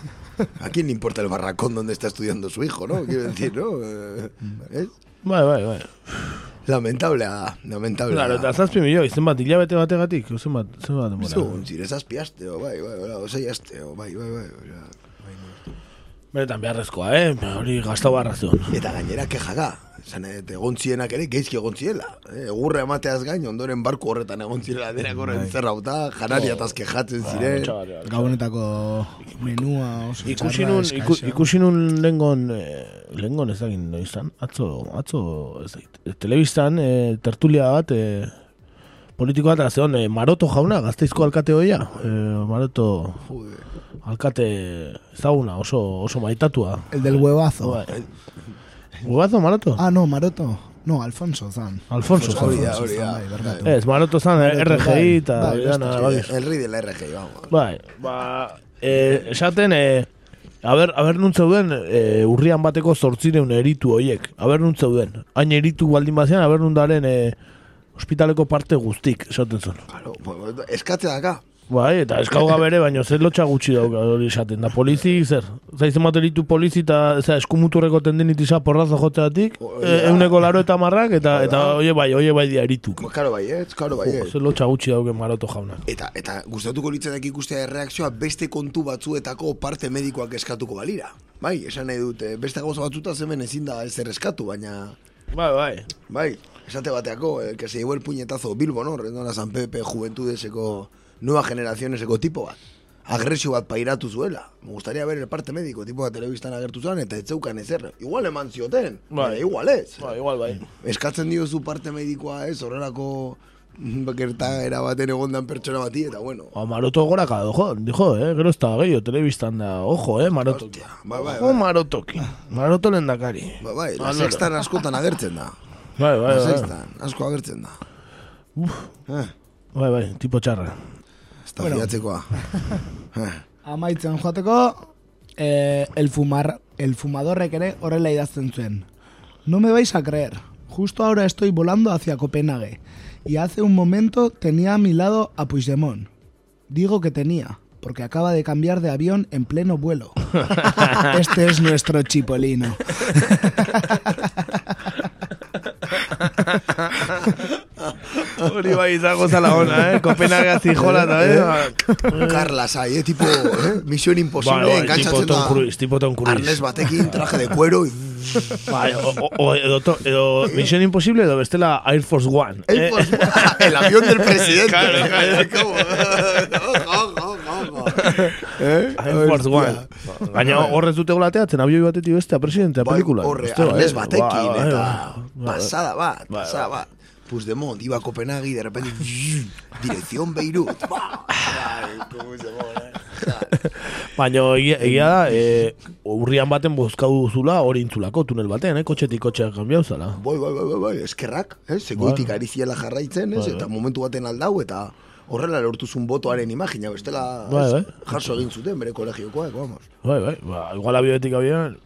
¿A quién le importa el barracón donde está estudiando su hijo, no? Quiero decir, ¿no? Eh, ¿eh? Bai, bai, bai. Lamentable, ah, lamentable. Claro, eta zazpi milioi, zenbat, hilabete bategatik, zenbat, zenbat demora. Zu, zire zazpi asteo, bai, bai, bai, osei asteo, bai, bai, bai, bai. Benetan beharrezkoa, eh? Hori gaztau barrazion. Eta gainera kejaka, zan, et, egon zienak ere geizki egon ziela. Eh, egurra emateaz gain, ondoren barku horretan egon zirela denak horren zerrauta, janaria taz kejatzen ziren. Gabonetako menua oso Ikusi txarra, nun, iku, eskasa. ikusi nun lengon, eh, lengon ez dakit noizan, atzo, atzo, ez dakit, eh, telebistan, eh, tertulia bat, eh, politiko bat, zeon, eh, Maroto jauna, gazteizko alkate hoia, eh, Maroto, alkate ezaguna, oso, oso maitatua. El del huevazo. Bai. Huevazo, Maroto? Ah, no, Maroto. No, Alfonso zan. Alfonso zan. Hori da, hori da. Bai. Ez, Maroto zan, RGI eta... bai, bai. El rey de la RG, vamos. Bai, ba, eh, esaten, eh, aber, aber nun zeuden, eh, urrian bateko zortzireun eritu hoiek. Aber nun zeuden. Hain eritu baldin bazian, aber nun daren eh, ospitaleko parte guztik, esaten zuen. Claro, pues, eskatze daka. Bai, eta eskauga bere, baino zer lotxa gutxi dauka hori esaten. Da polizi, zer? Zaizen bat eritu polizi eta eza, eskumuturreko tendinitiza porrazo joteatik, eh, euneko laro eta marrak, eta, eta oie bai, oie bai dia erituk. Karo bai, ez, karo bai, ez. Zer lotxa gutxi dauke maroto jaunak. Eta, eta gustatuko litzatak ikustea erreakzioa beste kontu batzuetako parte medikoak eskatuko balira. Bai, esan nahi dut, eh, beste gauza batzuta hemen ezin da ezer eskatu, baina... Bai, bai. Bai, esate bateako, el que se llevó el puñetazo Bilbo, no? Redona San Pepe, Juventudeseko, nueva generacioneseko tipo bat. Agresio bat pairatu zuela. Me gustaría ver el parte médico, tipo bat telebistan agertu zuan, eta etzeukan ezer. Igual eman zioten, Bai. baina igual ez. Bai, igual bai. Eskatzen diozu parte medikoa ez, horrelako gertaera baten egondan pertsona bati, eta bueno. Ba, Maroto goraka dojo, dijo, eh? Gero ez da gehiago, telebistan da, ojo, eh, Maroto. Bai, bai, Ojo Marotoki. Maroto lendakari. Ba, bai, la Ah, no, sextan askotan agertzen da. Bai, bai, La bai. sextan, asko agertzen da. Eh, Bai, bai, tipo txarra. Ez da Bueno. [LAUGHS] Amaitzen joateko, eh, el, fumar, el fumadorrek ere horrela idazten zuen. No me vais a creer. Justo ahora estoy volando hacia Copenhague. Y hace un momento tenía a mi lado a Puigdemont. Digo que tenía, porque acaba de cambiar de avión en pleno vuelo. [LAUGHS] este es nuestro chipolino. [LAUGHS] Hori bai izango zala ona, eh? Kopenhaga zijola eta, eh? Carla Sai, eh, tipo, eh, Misión Imposible, bai, enganchatzen tipo Tom. Cruise, tipo Tom Cruise. Arnés batekin, traje de cuero, y... Bai, o, o, edo, edo Mission Impossible edo bestela Air Force One. Air eh? Force [LAUGHS] el avión del presidente. Claro, claro. [LAUGHS] ¿Eh? Air Force One. Baina horrez dute golateatzen abioi batetik bestea presidentea pelikula. Horre, eh? batekin, eta pasada bat, pasada bat. Puigdemont iba a Copenhague y de repente [LAUGHS] dirección Beirut. [LAUGHS] Ay, cómo se mola. Baina egia, da, e, urrian baten bozkau duzula hori intzulako tunel batean, eh? kotxetik kotxeak kanbiau zala. Bai, bai, bai, bai, bai, eskerrak, eh? Segoitik ari ziela jarraitzen, ez? Bai, bai. Eta momentu baten aldau, eta horrela lortuzun botoaren imagina, bestela Bai, bai. jaso egin zuten bere kolegiokoak, vamos. Bai, bai, ba, igual abioetik abian...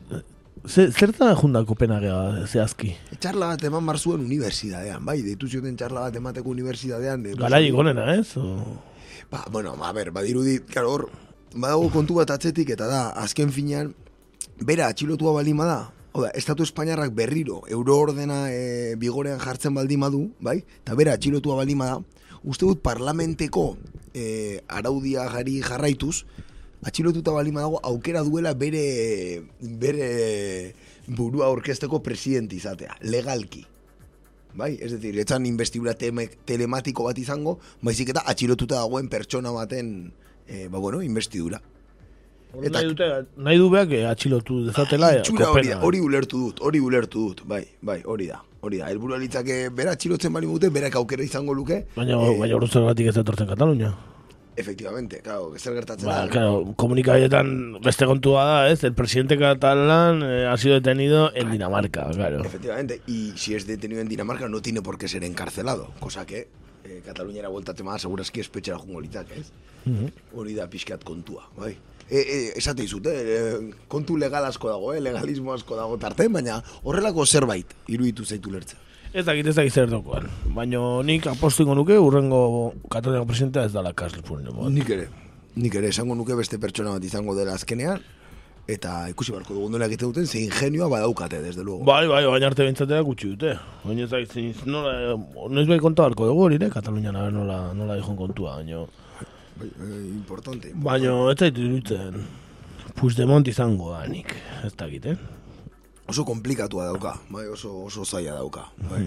Ze, zertan junda Kopenhagea zehazki? Txarla bat eman marzuen unibertsitatean, bai, deitu zioten txarla bat emateko unibertsitatean. Garaik onena, ez? O... Ba, bueno, a ber, badirudi, claro, hor, badago kontu bat atzetik, eta da, azken finean, bera atxilotua baldin bada, Oda, Estatu Espainiarrak berriro euroordena e, bigorean jartzen baldin badu, bai? Eta bera atxilotua baldin bada, uste dut parlamenteko e, araudia gari jarraituz, atxilotuta baldin badago aukera duela bere, bere burua orkesteko presidente izatea, legalki. Bai, ez decir, etzan investidura telematiko bat izango, baizik eta atxilotuta dagoen pertsona baten, e, ba bueno, investidura. Eta... Nahi, dute, nahi du beak eh, atxilotu dezatela eh, Itxura hori, hori ulertu dut, hori ulertu dut, bai, bai, hori da. Hori da, helburua litzake bera atxilotzen bali mute, berak aukera izango luke. Baina, eh, baina hori zergatik ez etortzen Katalunia. Efectivamente, claro, zer gertatzen Ba, da. claro, komunikaietan beste kontua da, ez? El presidente catalán eh, ha sido detenido en Dinamarca, claro. Efectivamente, y si es detenido en Dinamarca no tiene por qué ser encarcelado, cosa que e, Kataluniara bueltatzen bada, segurazki espetxera jungo litzak, ez? Mhm. Hori da pixkat kontua, bai. E, e, esate izut, e, kontu legal asko dago, eh? legalismo asko dago tarten, baina horrelako zerbait iruditu zaitu lertza. Ez dakit ez dakit zer dokoan. Baina nik apostu ingo nuke urrengo Kataluniako presidentea ez dala Carles Puigdemont. Nik ere, nik ere esango nuke beste pertsona bat izango dela azkenean, eta ikusi barko dugu nola egiten duten, ze ingenioa badaukate, desde luego. Bai, bai, baina arte bintzatera gutxi dute. Baina ez dakit, zin- nola, noiz bai konta barko dugu hori, ne? Katalunian aber nola, nola dijon kontua, baina... Bai, eh, importante. Baina ez zait iruditzen Puigdemont izango da nik, ez dakit, eh? Oso komplikatua dauka, bai, oso, oso zaila dauka, bai.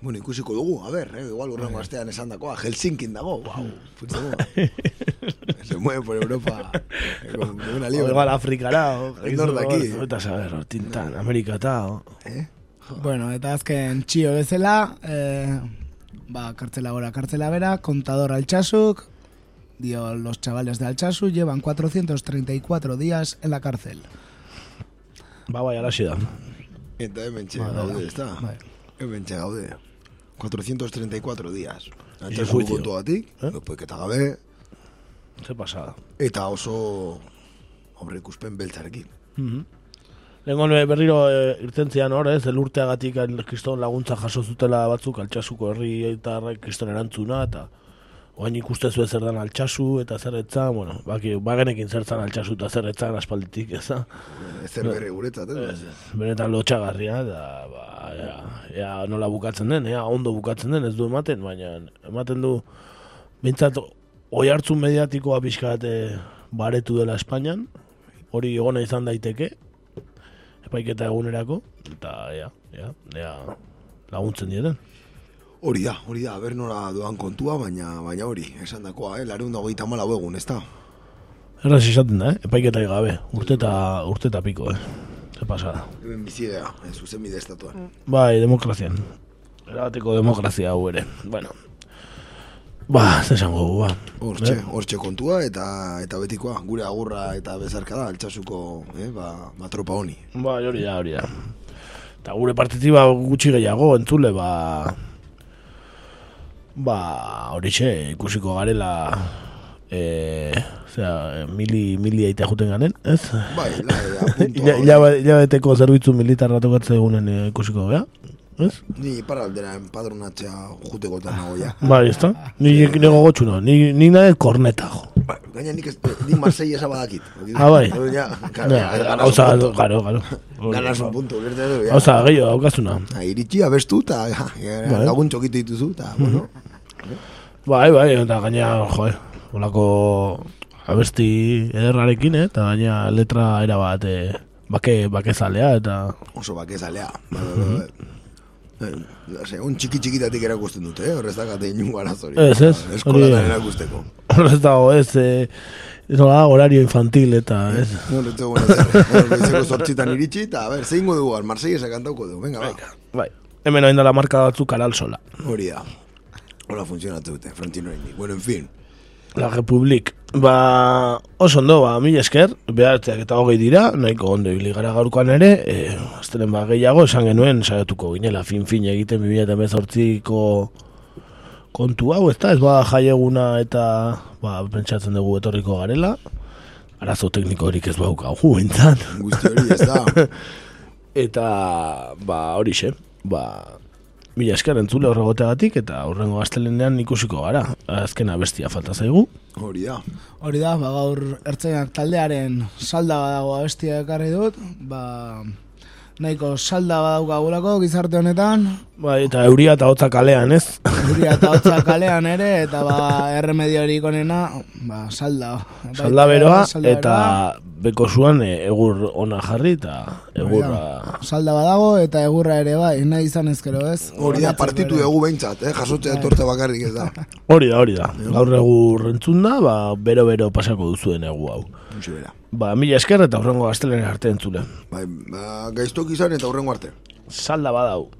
Bueno, ikusiko dugu, a ver, eh, igual urrengo astean esan dakoa, Helsinkin dago, wow. Se mueve por Europa, eh, con con una igual Afrikara, o... Nor daki. Eta saber, hortintan, Amerikata, o... Bueno, eta azken txio bezala, eh, ba, kartzela gora, kartzela bera, contador altxasuk, dio, los chavales de Altsasu llevan 434 días en la cárcel. Ba, bai, alaxi da. Eta hemen txe Bai, gaude, bai. ez da? Bai. Hemen txe gaude. 434 días. Y Antxasu juicio. gotoatik, Eh? epoiketa gabe, Ze pasada. eta oso aurre ikuspen beltzarekin. Mhm. Lengo nire berriro e, irten zian hor, ez, elurteagatik el- kriston laguntza jaso zutela batzuk altxasuko herri eta kriston erantzuna, eta oain ikuste zuen zer dan altxasu eta zer etzan, bueno, baki, bagenekin zer zan altxasu eta zer etzan aspalditik, ez da? Ezer berri guretzat, ez? Benetan lotxagarria, da, ba, ea, ea nola bukatzen den, ea ondo bukatzen den, ez du ematen, baina ematen du, bintzat, oi hartzun mediatikoa pixkat eh, baretu dela Espainian, hori egona izan daiteke, epaiketa egunerako, eta ea, ea, ea laguntzen dieten. Hori da, hori da, ber nola doan kontua, baina baina hori, esan dakoa, eh? Lareun dago eta malau egun, ez da? Erraz izaten da, eh? epaiketa gabe, urte eta, urte eta piko, eh? Ze pasada. Hemen bizi gea, eh, zuzen bide estatuan. Bai, demokrazian. Erabateko demokrazia hau ere. Bueno. Ba, ze esango gu, ba. Hortxe, Eh? hortxe kontua eta eta betikoa, gure agurra eta bezarka da, altxasuko, eh, ba, ba tropa honi. Ba, hori da, hori da. Eta gure partetik ba, gutxi gehiago, entzule, ba... Ba, horixe, ikusiko garela... E, osea, mili, mili aita juten ganen, ez? Bai, la, la, [LAUGHS] punto, Hilabeteko zerbitzu militarra tokatze egunen e, ikusiko gea, ez? Ni para aldera enpadronatzea juteko eta nago ja. [LAUGHS] Bai, ez da? Ni nego gotxuna, ni, ni nahi korneta, jo. Ba, gaina nik ez, ni Marseille esa badakit. Ah, bai. [LAUGHS] Ja, Ja, Gauza, garo, garo. Ganas un punto, gertu edo, ja. Gauza, gehiago, daukazuna. Ah, iritsi, abestu, eta ja, ja, Bai. lagun txokitu dituzu, eta, bueno, Bai, bai, eta gaina, joe, holako abesti ederrarekin, eh? eta gaina letra era bat, eh, bake, bakezalea, eta... oso bakezalea. Bai, bai. Eh, ose, un txiki txikitatik erakusten dute, eh? horrez dakate inungo arazori. Ez, ez, Eskolatan hori- erakusteko. Horrez dago, ez, eh, nola, horario infantil, eta, ez... Bueno, ez dugu. Bueno, goizeko zortzitan iritsi, eta, a ber, zein dugu, al Marseille esa kantauko dugu, venga, ba. Bai, hemen hain dela marka batzuk aral sola. Hori da. Hola funtzionatu dute, Frantino Reini. Bueno, en fin. La Republik. Ba, oso ondo, ba, mila esker, behatzeak eta hogei dira, nahiko ondo ibili gara gaurkoan ere, e, aztelen ba, gehiago, esan genuen, saiatuko ginela, fin-fin egiten 2018ko kontu hau, ez da, ez ba, jaieguna eta, ba, pentsatzen dugu etorriko garela, arazo teknikorik ez baukagu, bintzat. Guzti hori ez da. [LAUGHS] eta, ba, horixe, ba, mila esker entzule horregoteagatik, eta horrengo astelenean ikusiko gara, azkena bestia falta zaigu. Hori da. Hori da, ba, gaur ertzainak taldearen salda badago abestia ekarri dut, ba, nahiko salda badaukagulako gizarte honetan, Bai, eta euria eta hotza kalean, ez? Euria eta hotza kalean ere, eta ba, erremediorik onena, ba, salda. Salda beroa, salda eta beko zuan e, egur ona jarri, eta egurra... Salda badago, eta egurra ere bai, nahi izan ezkero ez. Hori da, partitu dugu behintzat, eh? jasotzea etortze bakarrik ez da. Hori da, hori da. Gaur egur entzun da, ba, bero-bero pasako duzuen egu hau. Hoxe bera. Ba, mila esker eta horrengo gaztelen arte entzule. Bai, ba, gaiztok izan eta hurrengo arte. Salda badau.